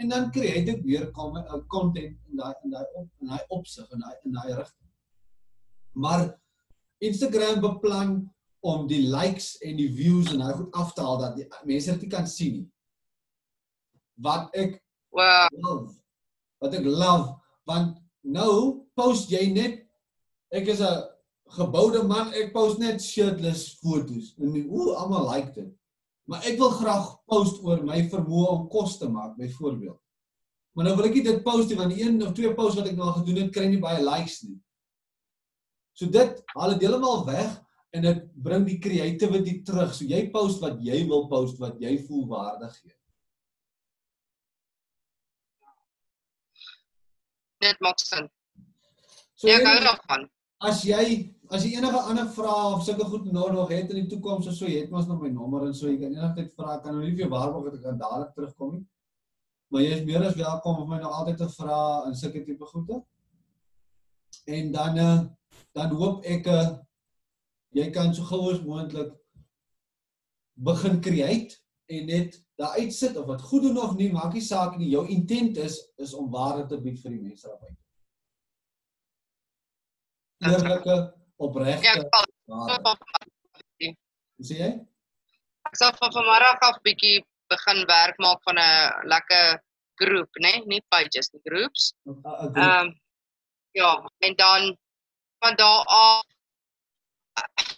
En dan create ek weer uh, content in daai in daai op in daai opsig en daai in daai rigting. Maar Instagram beplan om die likes en die views en daai goed af te haal dat die mense dit nie kan sien nie. Wat ek Wow. love. Wat ek love want nou post jy net ek is 'n geboude man, ek post net shirtless foto's en ooh, almal like dit. Maar ek wil graag post oor my vermoë om kos te maak, byvoorbeeld. Maar nou wil ek nie dit post nie want die een of twee posts wat ek nou gedoen het, kry nie baie likes nie. So dit haal dit heeltemal weg en dit bring die creativity terug. So jy post wat jy wil post wat jy voel waardig gee. Dit maak sin. So ja, gou daarvan. As jy as jy enige ander vrae of sulke goed nou nog het in die toekoms of so, jy het mos nog my nommer en so jy kan enigstyd vra kan nou nie vir jou waarborg dat ek kan dadelik terugkom nie. Maar jy is meer as welkom om my nog altyd te vra in sulke tipe goede. En dan uh, dan hoop ek uh, jy kan so gou as moontlik begin create en net daar uitsit of wat goed doen of nie, maak nie saak nie. Jou intent is is om waarde te bied vir die mense daar buite. Eerlike, opregte. Ja, sien jy? Ek sal van vanmiddag af bietjie begin werk maak van 'n lekker groep, né? Nee? Nie pages nie, groups. Ehm um, ja, en dan van daar af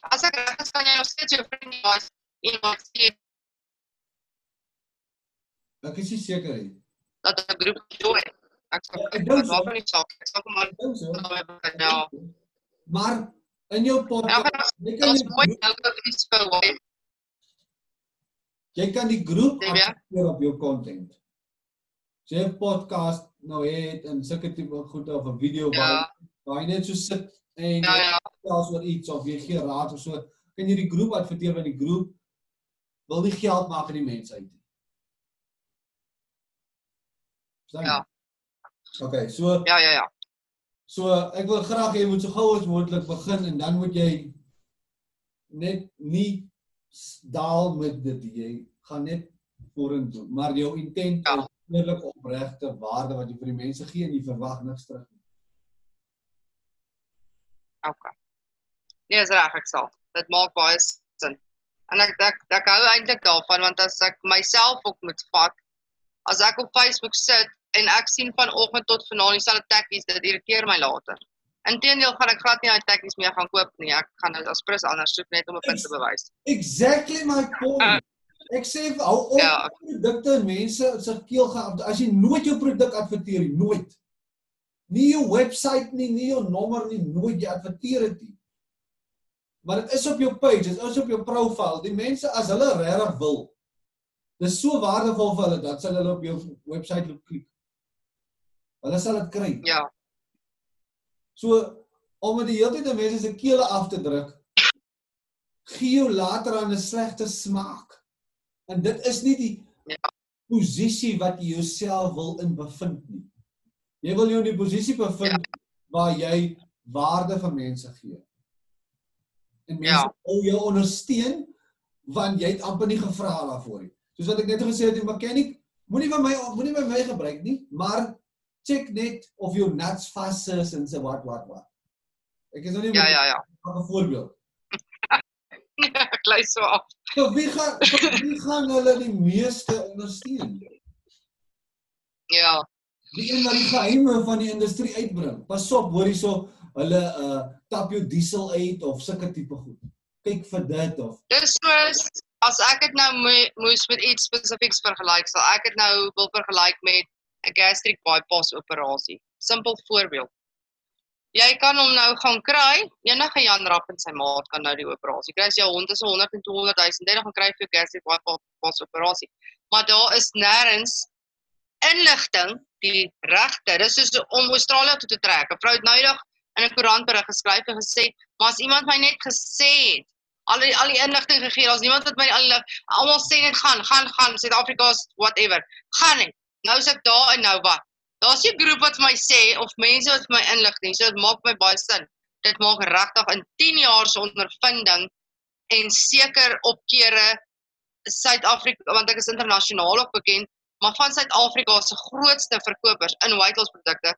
as ek reg is kan jy nog steeds jou vriende was iemand sê Ek is seker nie. Dat 'n groep join. Ek sê ek dink wel van die saak. Ek sê maar dink so. Ja. Maar in jou podcast, jy kan nie mooi nou ook iets vir hoe. Jy kan die groep afspeer op jou content. As jy 'n podcast nou het en sulke tipe goed of 'n video ja. waar jy net so sit en ja, ja. selfs oor iets of jy gee raad of so, kan jy die groep adverteer want die groep wil nie geld maak aan die mense uit nie. Ja. OK, so Ja, ja, ja. So ek wil graag hê jy moet so gou as moontlik begin en dan moet jy net nie daal met dit jy gaan net vorentoe, maar jou intent ja. is eerlik opregte waarde wat jy vir die mense gee en jy verwag niks terug nie. OK. Nee, is reg ek sal. Dit maak baie sin. En ek ek ek hou eintlik daarvan want as ek myself ook moet vat as ek op Facebook sit en ek sien vanoggend tot vanaand dieselfde tekkies dit irriteer my later. Inteendeel gaan ek glad nie daai tekkies meer gaan koop nie. Ek gaan dit as prins anders soek net om 'n punt te bewys. Exactly my point. Uh, ek sê hou op ja. produkte en mense se keel gaan as jy nooit jou produk adverteer nie, nooit. Nie jou webwerf nie, nie jou nommer nie, nooit jy adverteer dit nie. Maar dit is op jou page, dit is op jou profiel. Die mense as hulle regtig wil, dis so waardevol vir hulle dat hulle op jou webwerf loop klik. Hulle sal dit kry. Ja. So om dit die hele tyd aan mense se kele af te druk, gee jou later aan 'n slegte smaak. En dit is nie die ja. posisie wat jy jouself wil in bevind nie. Jy wil jou in die posisie bevind ja. waar jy waarde vir mense gee. En mense ja. wil jou ondersteun want jy het amper nie gevra daarvoor nie. Soos wat ek net gesê het, die mechanic moenie by my moenie by my gebruik nie, maar check net of jou nuts vas is en so wat wat wat. Ek is nou nie Ja ja ja. 'n voorbeeld. Klei so af. So wie gaan wie gaan hulle die meeste ondersteun? Ja die een wat die geheime van die industrie uitbring. Pas op, hoor hierso, hulle uh tap jou diesel uit of sulke tipe goed. Kyk vir dit of. Dis soos as ek dit nou moes met iets spesifieks vergelyk, sal ek dit nou wil vergelyk met 'n gastric bypass operasie. Simpel voorbeeld. Jy kan hom nou gaan kry. Enige Jan Rapp en sy maat kan nou die operasie kry. As jou hond is 100 en 200 000, dan gaan kry jy gastric bypass operasie. Maar daar is nêrens inligting die regte. Dis soos om Australië toe te trek. 'n Vrou het nou eendag in 'n koerantberig geskryf en gesê, "Maar as iemand my net gesê het, al die al die inligting gegee, daar's niemand wat my al almal sê net gaan, gaan, gaan, Suid-Afrika's whatever. Gaan net. Nou is ek daar en nou wat? Daar's 'n groep wat my sê of mense wat my inligting, so dit maak my baie sin. Dit maak regtig in 10 jaar se ondervinding en seker opkere Suid-Afrika want ek is internasionaal ook bekend maar van Suid-Afrika se grootste verkopers in white loss produkte.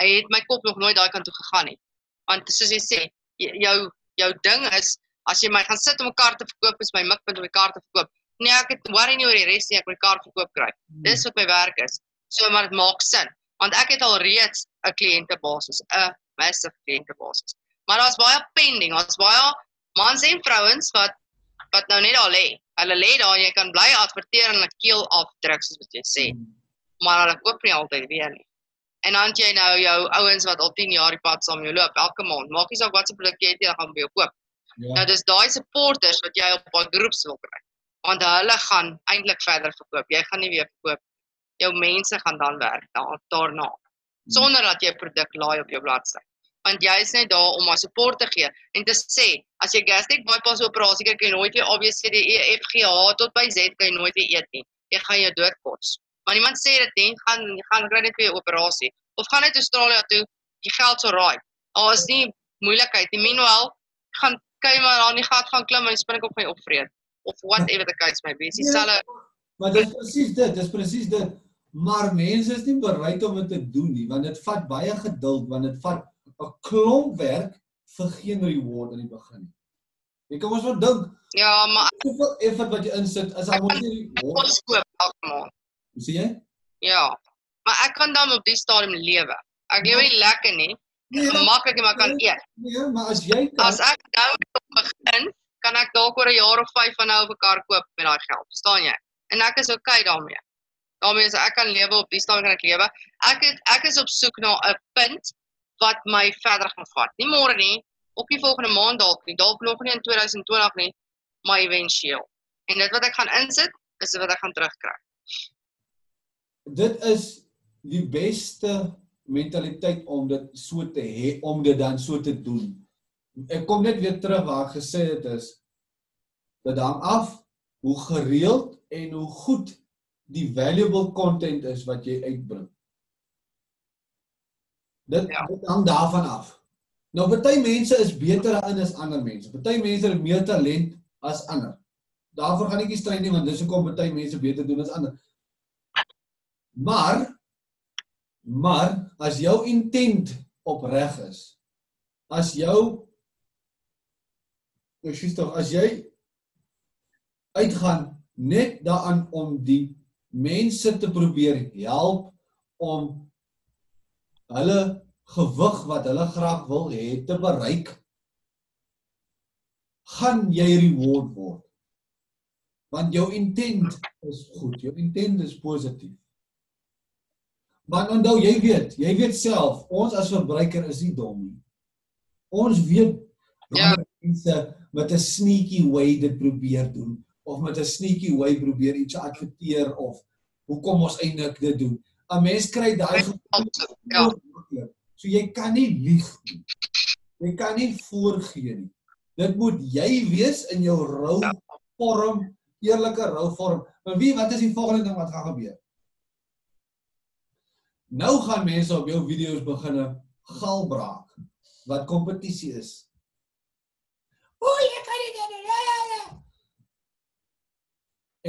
Hy het my kop nog nooit daai kant toe gegaan nie. Want soos jy sê, jou jou ding is as jy my gaan sit om 'n kaart te verkoop, is my mikpunt om die kaart te verkoop. Nee, ek het worry nie oor die res nie, ek wil die kaart verkoop kry. Hmm. Dis wat my werk is. So maar dit maak sin, want ek het al reeds 'n kliëntebasis, 'n massive kliëntebasis. Maar daar's baie pending, daar's baie mans en vrouens wat wat nou net daar lê. Hulle lê daar en jy kan bly adverteer en hulle keel afdruk soos wat jy sê. Maar hulle koop nie altyd weer nie. En dan jy nou jou ouens wat al 10 jaar die pad saam jou loop elke maand. Maak nie saak wat se produk jy het, hulle gaan by jou koop. Ja. Nou dis daai supporters wat jy op daai groeps wil kry. Want hulle gaan eintlik verder verkoop. Jy gaan nie weer verkoop. Jou mense gaan dan werk daar daarna. Sonder dat jy 'n produk laai op jou bladsy. Want jy is net daar om maar support te gee en te sê as jy gastric bypass operasie kry, kan jy nooit weer ABCDE FGH tot by Z kan jy nooit weer eet nie. Jy gaan jou dood kos. Maar niemand sê dit nie, gaan gaan kry net weer 'n operasie of gaan net Australië toe, die geld sal raai. Daar is nie moeilikheid nie. Meanwhile, gaan kyk maar daar in die gat gaan klim en die spinnekop gaan jy opvreet of whatever the case may be. Dis dieselfde Maar dis presies dit, dis presies dit. Maar mense is nie bereid om dit te doen nie, want dit vat baie geduld, want dit vat 'n klomp werk vir geen reward in die begin nie. Jy kan mos wel dink, Ja, maar hoeveel effort wat jy insit, is al mos nie ons koop elke maand. Hoe sê jy? Ja. Maar ek kan dan op die stadium lewe. Ek lewe nie lekker nie, Nee, gemaklik nie, maar kan eet. nee, maar as jy kan As ek nou begin, kan ek dalk oor 'n jaar of 5 van nou 'n kar koop met daai geld. Verstaan jy? En ek is okay daarmee. daarmee is ek kan lewe op die stadium kan ek lewe. Ek het ek is op soek na 'n punt wat my verder gaan vat. Nie môre nie, ook nie volgende maand dalk nie, dalk nog nie in 2020 nie, maar éventueel. En dit wat ek gaan insit, is dit wat ek gaan terugkry. dit is die beste mentaliteit om dit so te hê om dit dan so te doen. Ek kom net weer terug waar ek gesê het is dat hang af hoe gereeld en hoe goed die valuable content is wat jy uitbring. Dit, Ja. dit hang daarvan af. Nou party mense is beter daarin as ander mense. Party mense het meer talent as ander. Daarvoor gaan ek nie stryd nie want dis hoekom party mense beter doen as ander. Maar maar as jou intent opreg is, as jou ek sê tog as jy uitgaan net daaraan om die mense te probeer help om hulle gewig wat hulle graag wil hê te bereik gaan jy reward word. Want jou intent is goed jou intent is positief. Maar onthou jy weet jy weet self ons as verbruiker is nie dom nie. Ons weet Ja. Mense met 'n sneaky way dit probeer doen of met 'n sneaky way probeer iets adverteer of hoekom ons eintlik dit doen 'n mens kry daai gevoel Ja. So jy kan nie lieg nie. Jy kan nie voorgee nie. Dit moet jy wees in jou rou Ja. vorm, eerlike rou vorm. Maar wie wat is die volgende ding wat gaan gebeur? Nou gaan mense op jou video's begine galbraak wat kompetisie is. O, jy kan dit doen. Ja, ja, ja.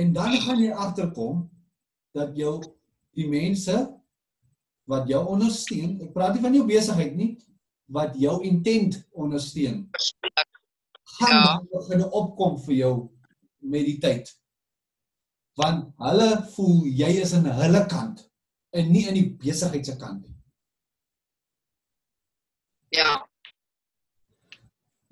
En dan gaan jy agterkom dat jou die mense wat jou ondersteun, ek praat nie van jou besigheid nie, wat jou intent ondersteun, gaan Ja. begin opkom vir jou met die tyd. Want hulle voel jy is aan hulle kant en nie aan die besigheid se kant nie. Ja.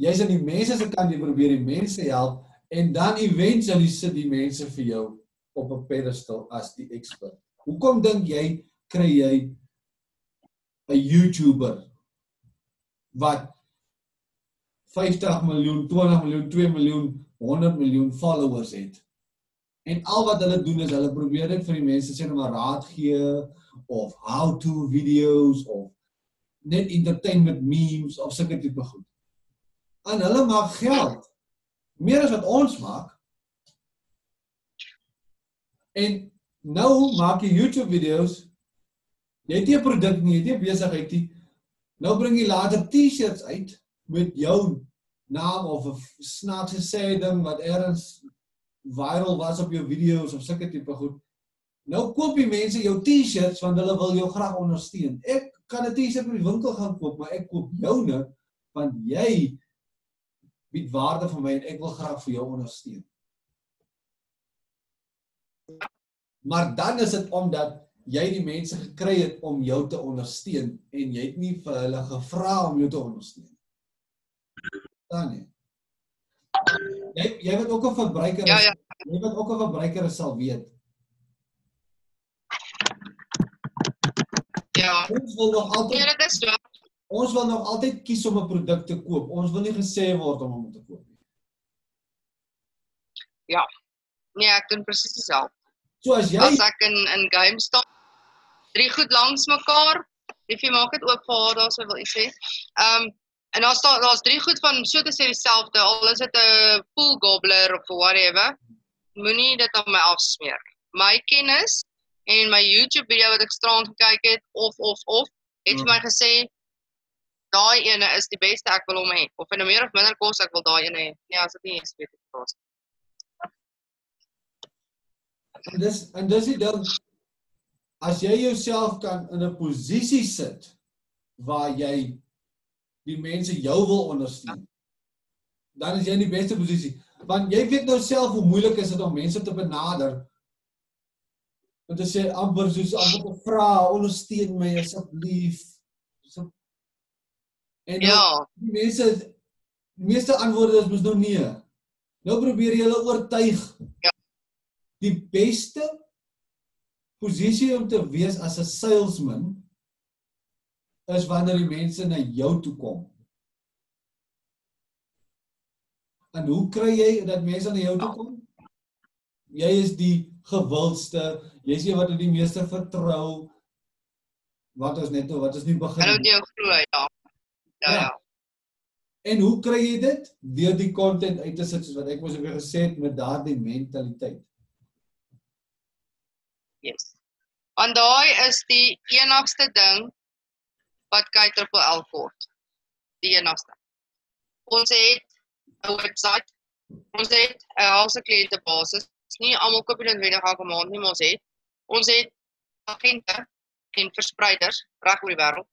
Jy's aan die mense se kant, jy probeer die mense help en dan eventually sit die mense vir jou op 'n pedestal as die expert. Hoekom dink jy kry jy 'n YouTuber wat 50 miljoen, 20 miljoen, 2 miljoen, 100 miljoen followers het? En al wat hulle doen is hulle probeer net vir die mense sê net maar raad gee of how-to video's of net entertainment memes of sulke tipe goed. En hulle maak geld. Meer as wat ons maak. En nou maak jy YouTube video's. Jy het nie 'n produk nie, jy het nie besigheid nie. Nou bring jy later T-shirts uit met jou naam of 'n snaakse sê ding wat eers viral was op jou video's of sulke tipe goed. Nou koop die mense jou T-shirts want hulle wil jou graag ondersteun. Ek kan 'n T-shirt by die winkel gaan koop, maar ek koop joune want jy bied waarde vir my en ek wil graag vir jou ondersteun. Maar dan is dit omdat jy die mense gekry het om jou te ondersteun en jy het nie vir hulle gevra om jou te ondersteun. Dan nie. Jy jy weet ook 'n verbruiker Ja, is- ja. jy weet ook 'n verbruiker sal weet. Ja. Ons wil nog Nee, altyd dit is so. Ons wil nog altyd kies om 'n produk te koop. Ons wil nie gesê word om hom te koop nie. Nee, ek doen presies dieselfde. So as jy As ek in in GameStop drie goed langs mekaar, liefie maak dit oop vir haar daar sou wil iets sê. Ehm en daar staan daar's drie goed van so te sê dieselfde, al is dit 'n pool gobbler of whatever. Moenie dit op my afsmeer. My kennis en my YouTube video wat ek straand gekyk het of of of het vir my gesê daai ene is die beste ek wil hom hê. Of en meer of minder kos ek wil daai ene hê. Nee, as dit nie eens weet ek kos. en dis en dis die ding as jy jouself kan in 'n posisie sit waar jy die mense jou wil ondersteun dan is jy in die beste posisie want jy weet nou self hoe moeilik is dit om mense te benader en te sê amper soos amper te vra ondersteun my asseblief en nou, Ja, die mense die meeste antwoorde is mos nou nee. Nou probeer jy hulle oortuig. Ja. Die beste posisie om te wees as 'n salesman is wanneer die mense na jou toe kom. En hoe kry jy dat mense na jou toe kom? Jy is die gewildste, jy's die wat die meeste vertrou. Wat is net nou, wat is nie begin hulle moet jou glo, ja. Ja, Ja. En hoe kry jy dit? Deur die content uit te sit soos wat ek mos ook gesê het met daardie mentaliteit. Yes. Want daai is die enigste ding wat KTRL kort. Die enigste. Ons het 'n webwerf. Ons het 'n halse kliëntebasis. Nie almal koop dit noodwendig elke maand nie, maar ons het. Ons het agente en verspreiders reg oor die wêreld.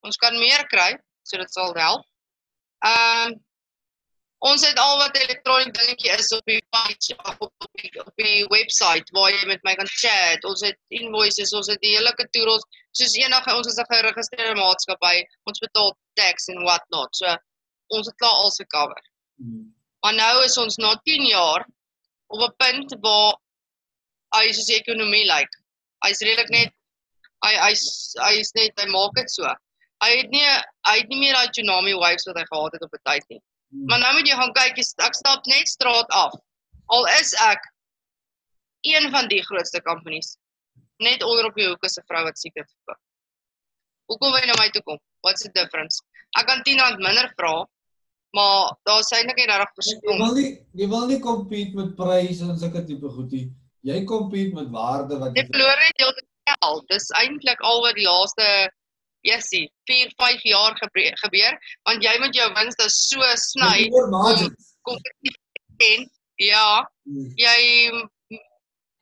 Ons kan meer kry, so dit sal help. Ehm Ons het al wat elektroniese dingetjie is op die page op die, op die webwerf waar jy met my kan chat. Ons het invoices, ons het die hele katoeros. Soos enige ons is 'n geregistreerde maatskappy. Ons betaal tax en what not. So ons het klaar al se cover. Hmm. Maar nou is ons na 10 jaar op 'n punt waar hy soos die ekonomie lyk. Hy's redelik net hy hy's hy's net hy maak dit so. Hy het nie hy het nie meer daai tsunami waves wat hy gehad het op 'n tyd nie. Maar nou moet jy gaan kyk, jy- ek stap net straat af. Al is ek een van die grootste companies. Net onder op die hoek is 'n vrou wat siekte verkoop. Hoekom wil jy na my toe kom? What's the difference? Ek kan 10 rand minder vra, maar daar's eintlik nie regtig Jy verskil. wil nie jy wil nie compete met pryse en sulke tipe goed nie. Jy compete met waarde wat Jy verloor net heeltemal geld. Dis eintlik al wat die laaste Jessie, 4, 5 jaar gebre- gebeur, want jy moet jou winste so sny kompetitief en ja, Hmm, jy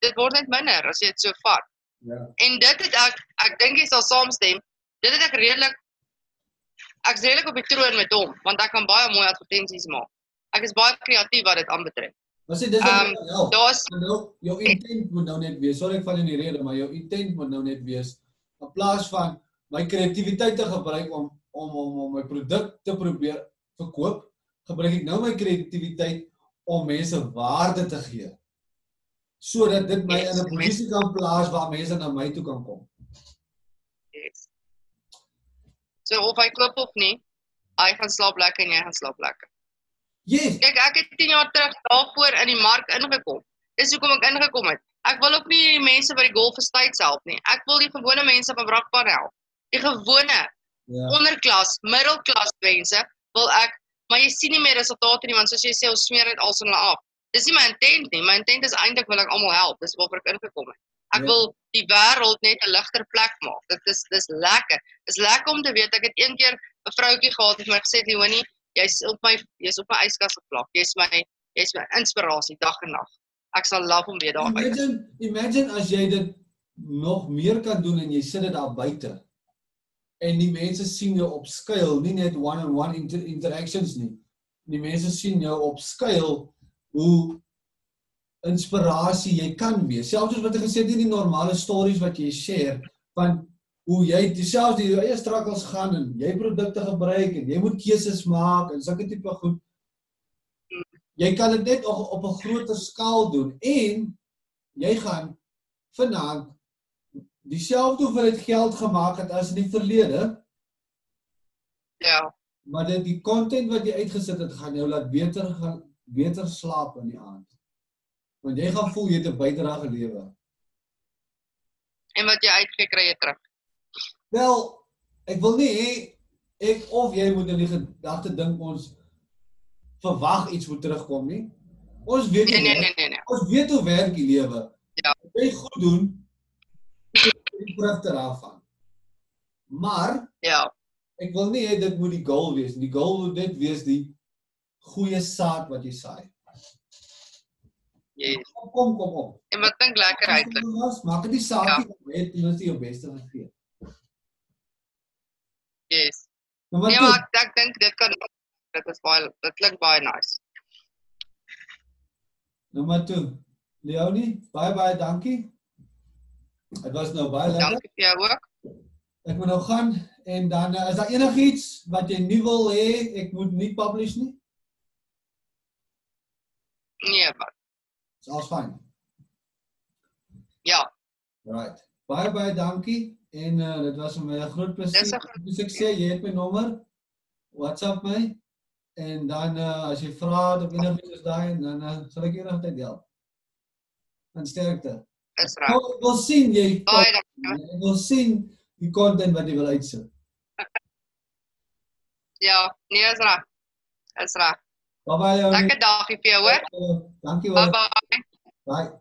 dit word net minder as jy dit so vat. Ja. En dit het ek ek dink jy sal saamstem. Dit het ek redelik ek's redelik op die troon met hom want ek kan baie mooi advertensies maak. Ek is baie kreatief wat dit aanbetref. Maar sê dis Ehm, um, nou. Daar's Nou jou intent moet nou net wees. Sorry ek val in die rede, maar jou intent moet nou net wees in plaas van my kreatiwiteit te gebruik om om om om my produk te probeer verkoop, gebruik ek nou my kreatiwiteit om mense waarde te gee. Sodat dit my in 'n posisie kan plaas waar mense na my toe kan kom. yes. So of hy koop of nie, hy gaan slaap lekker en jy gaan slaap lekker. Yes. Kyk, ek het 10 jaar terug daarvoor in die mark ingekom. Dis hoekom ek ingekom het. Ek wil ook nie mense by die golf estates help nie. Ek wil die gewone mense van Brakpan help. Die gewone Ja. onderklas, middelklas mense wil ek, maar jy sien nie meer resultate nie want soos jy sê ons smeer dit als hulle af. Dis nie my intent nie. My intent is eintlik wil ek almal help. Dis waarvoor ek ingekom het. Ek Ja. wil die wêreld net 'n ligter plek maak. Dit is dis lekker. Dis lekker om te weet ek het een keer 'n vroutjie gehad wat my gesê het Leonie, jy's op my jy's op my yskas geplak. Jy's my jy's my inspirasie dag en nag. Ek sal love om weer daar te Imagine, imagine as jy dit nog meer kan doen en jy sit dit daar buite. En die mense sien jou op skuil, nie net one-on-one inter interactions nie. Die mense sien jou op skuil hoe inspirasie jy kan wees. Selfs soos wat ek gesê het in die normale stories wat jy share van hoe jy selfs die jou eie struggles gaan en jy produkte gebruik en jy moet keuses maak en sulke tipe goed jy kan dit net op, op 'n groter skaal doen en jy gaan vanaand dieselfde hoeveelheid geld gemaak het as in die verlede, Ja. maar dit die content wat jy uitgesit het gaan jou laat beter gaan beter slaap in die aand. Want jy gaan voel jy het 'n bydrae gelewer. En wat jy uitgee kry jy terug. Wel, ek wil nie hê ek of jy moet in die gedagte dink ons verwag iets moet terugkom nie. Ons weet Nee nee nee nee nee. Ons weet hoe werk die lewe. Ja. As jy goed doen, die vrugte daarvan. Maar Ja. ek wil nie hê dit moet die goal wees. nie. Die goal moet net wees die goeie saad wat jy saai. Yes. Kom kom kom kom. En wat dink lekker eintlik. Was, maak dit die saakie ja. net ten minste jou beste gegee. Yes. Nou wat Nee, doen? maar ek, ek dink dit kan dit is baie dit klink baie nice. Nommer 2. Leonie, baie baie dankie. Dit was nou baie lekker. Dankie vir jou ook. Ek moet nou gaan en dan uh, is daar enigiets wat jy nie wil hê ek moet nie publish nie? Nee, maar Dis alles fyn. ja, Right. Baie baie dankie en uh, dit was vir my 'n groot plesier. Soos ek sê, jy het my nommer. WhatsApp my en dan uh, as jy vra of enigiets is daai en dan uh, sal ek jou nog tyd help. En sterkte. Is reg. Ek wil sien jy Baie dankie. ek wil sien die content wat jy wil uitsit. Ja, nee, is reg. Is reg. Bye bye. Leonie. Lekker dagie vir jou hoor. Dankie Bye hoor. bye. Bye.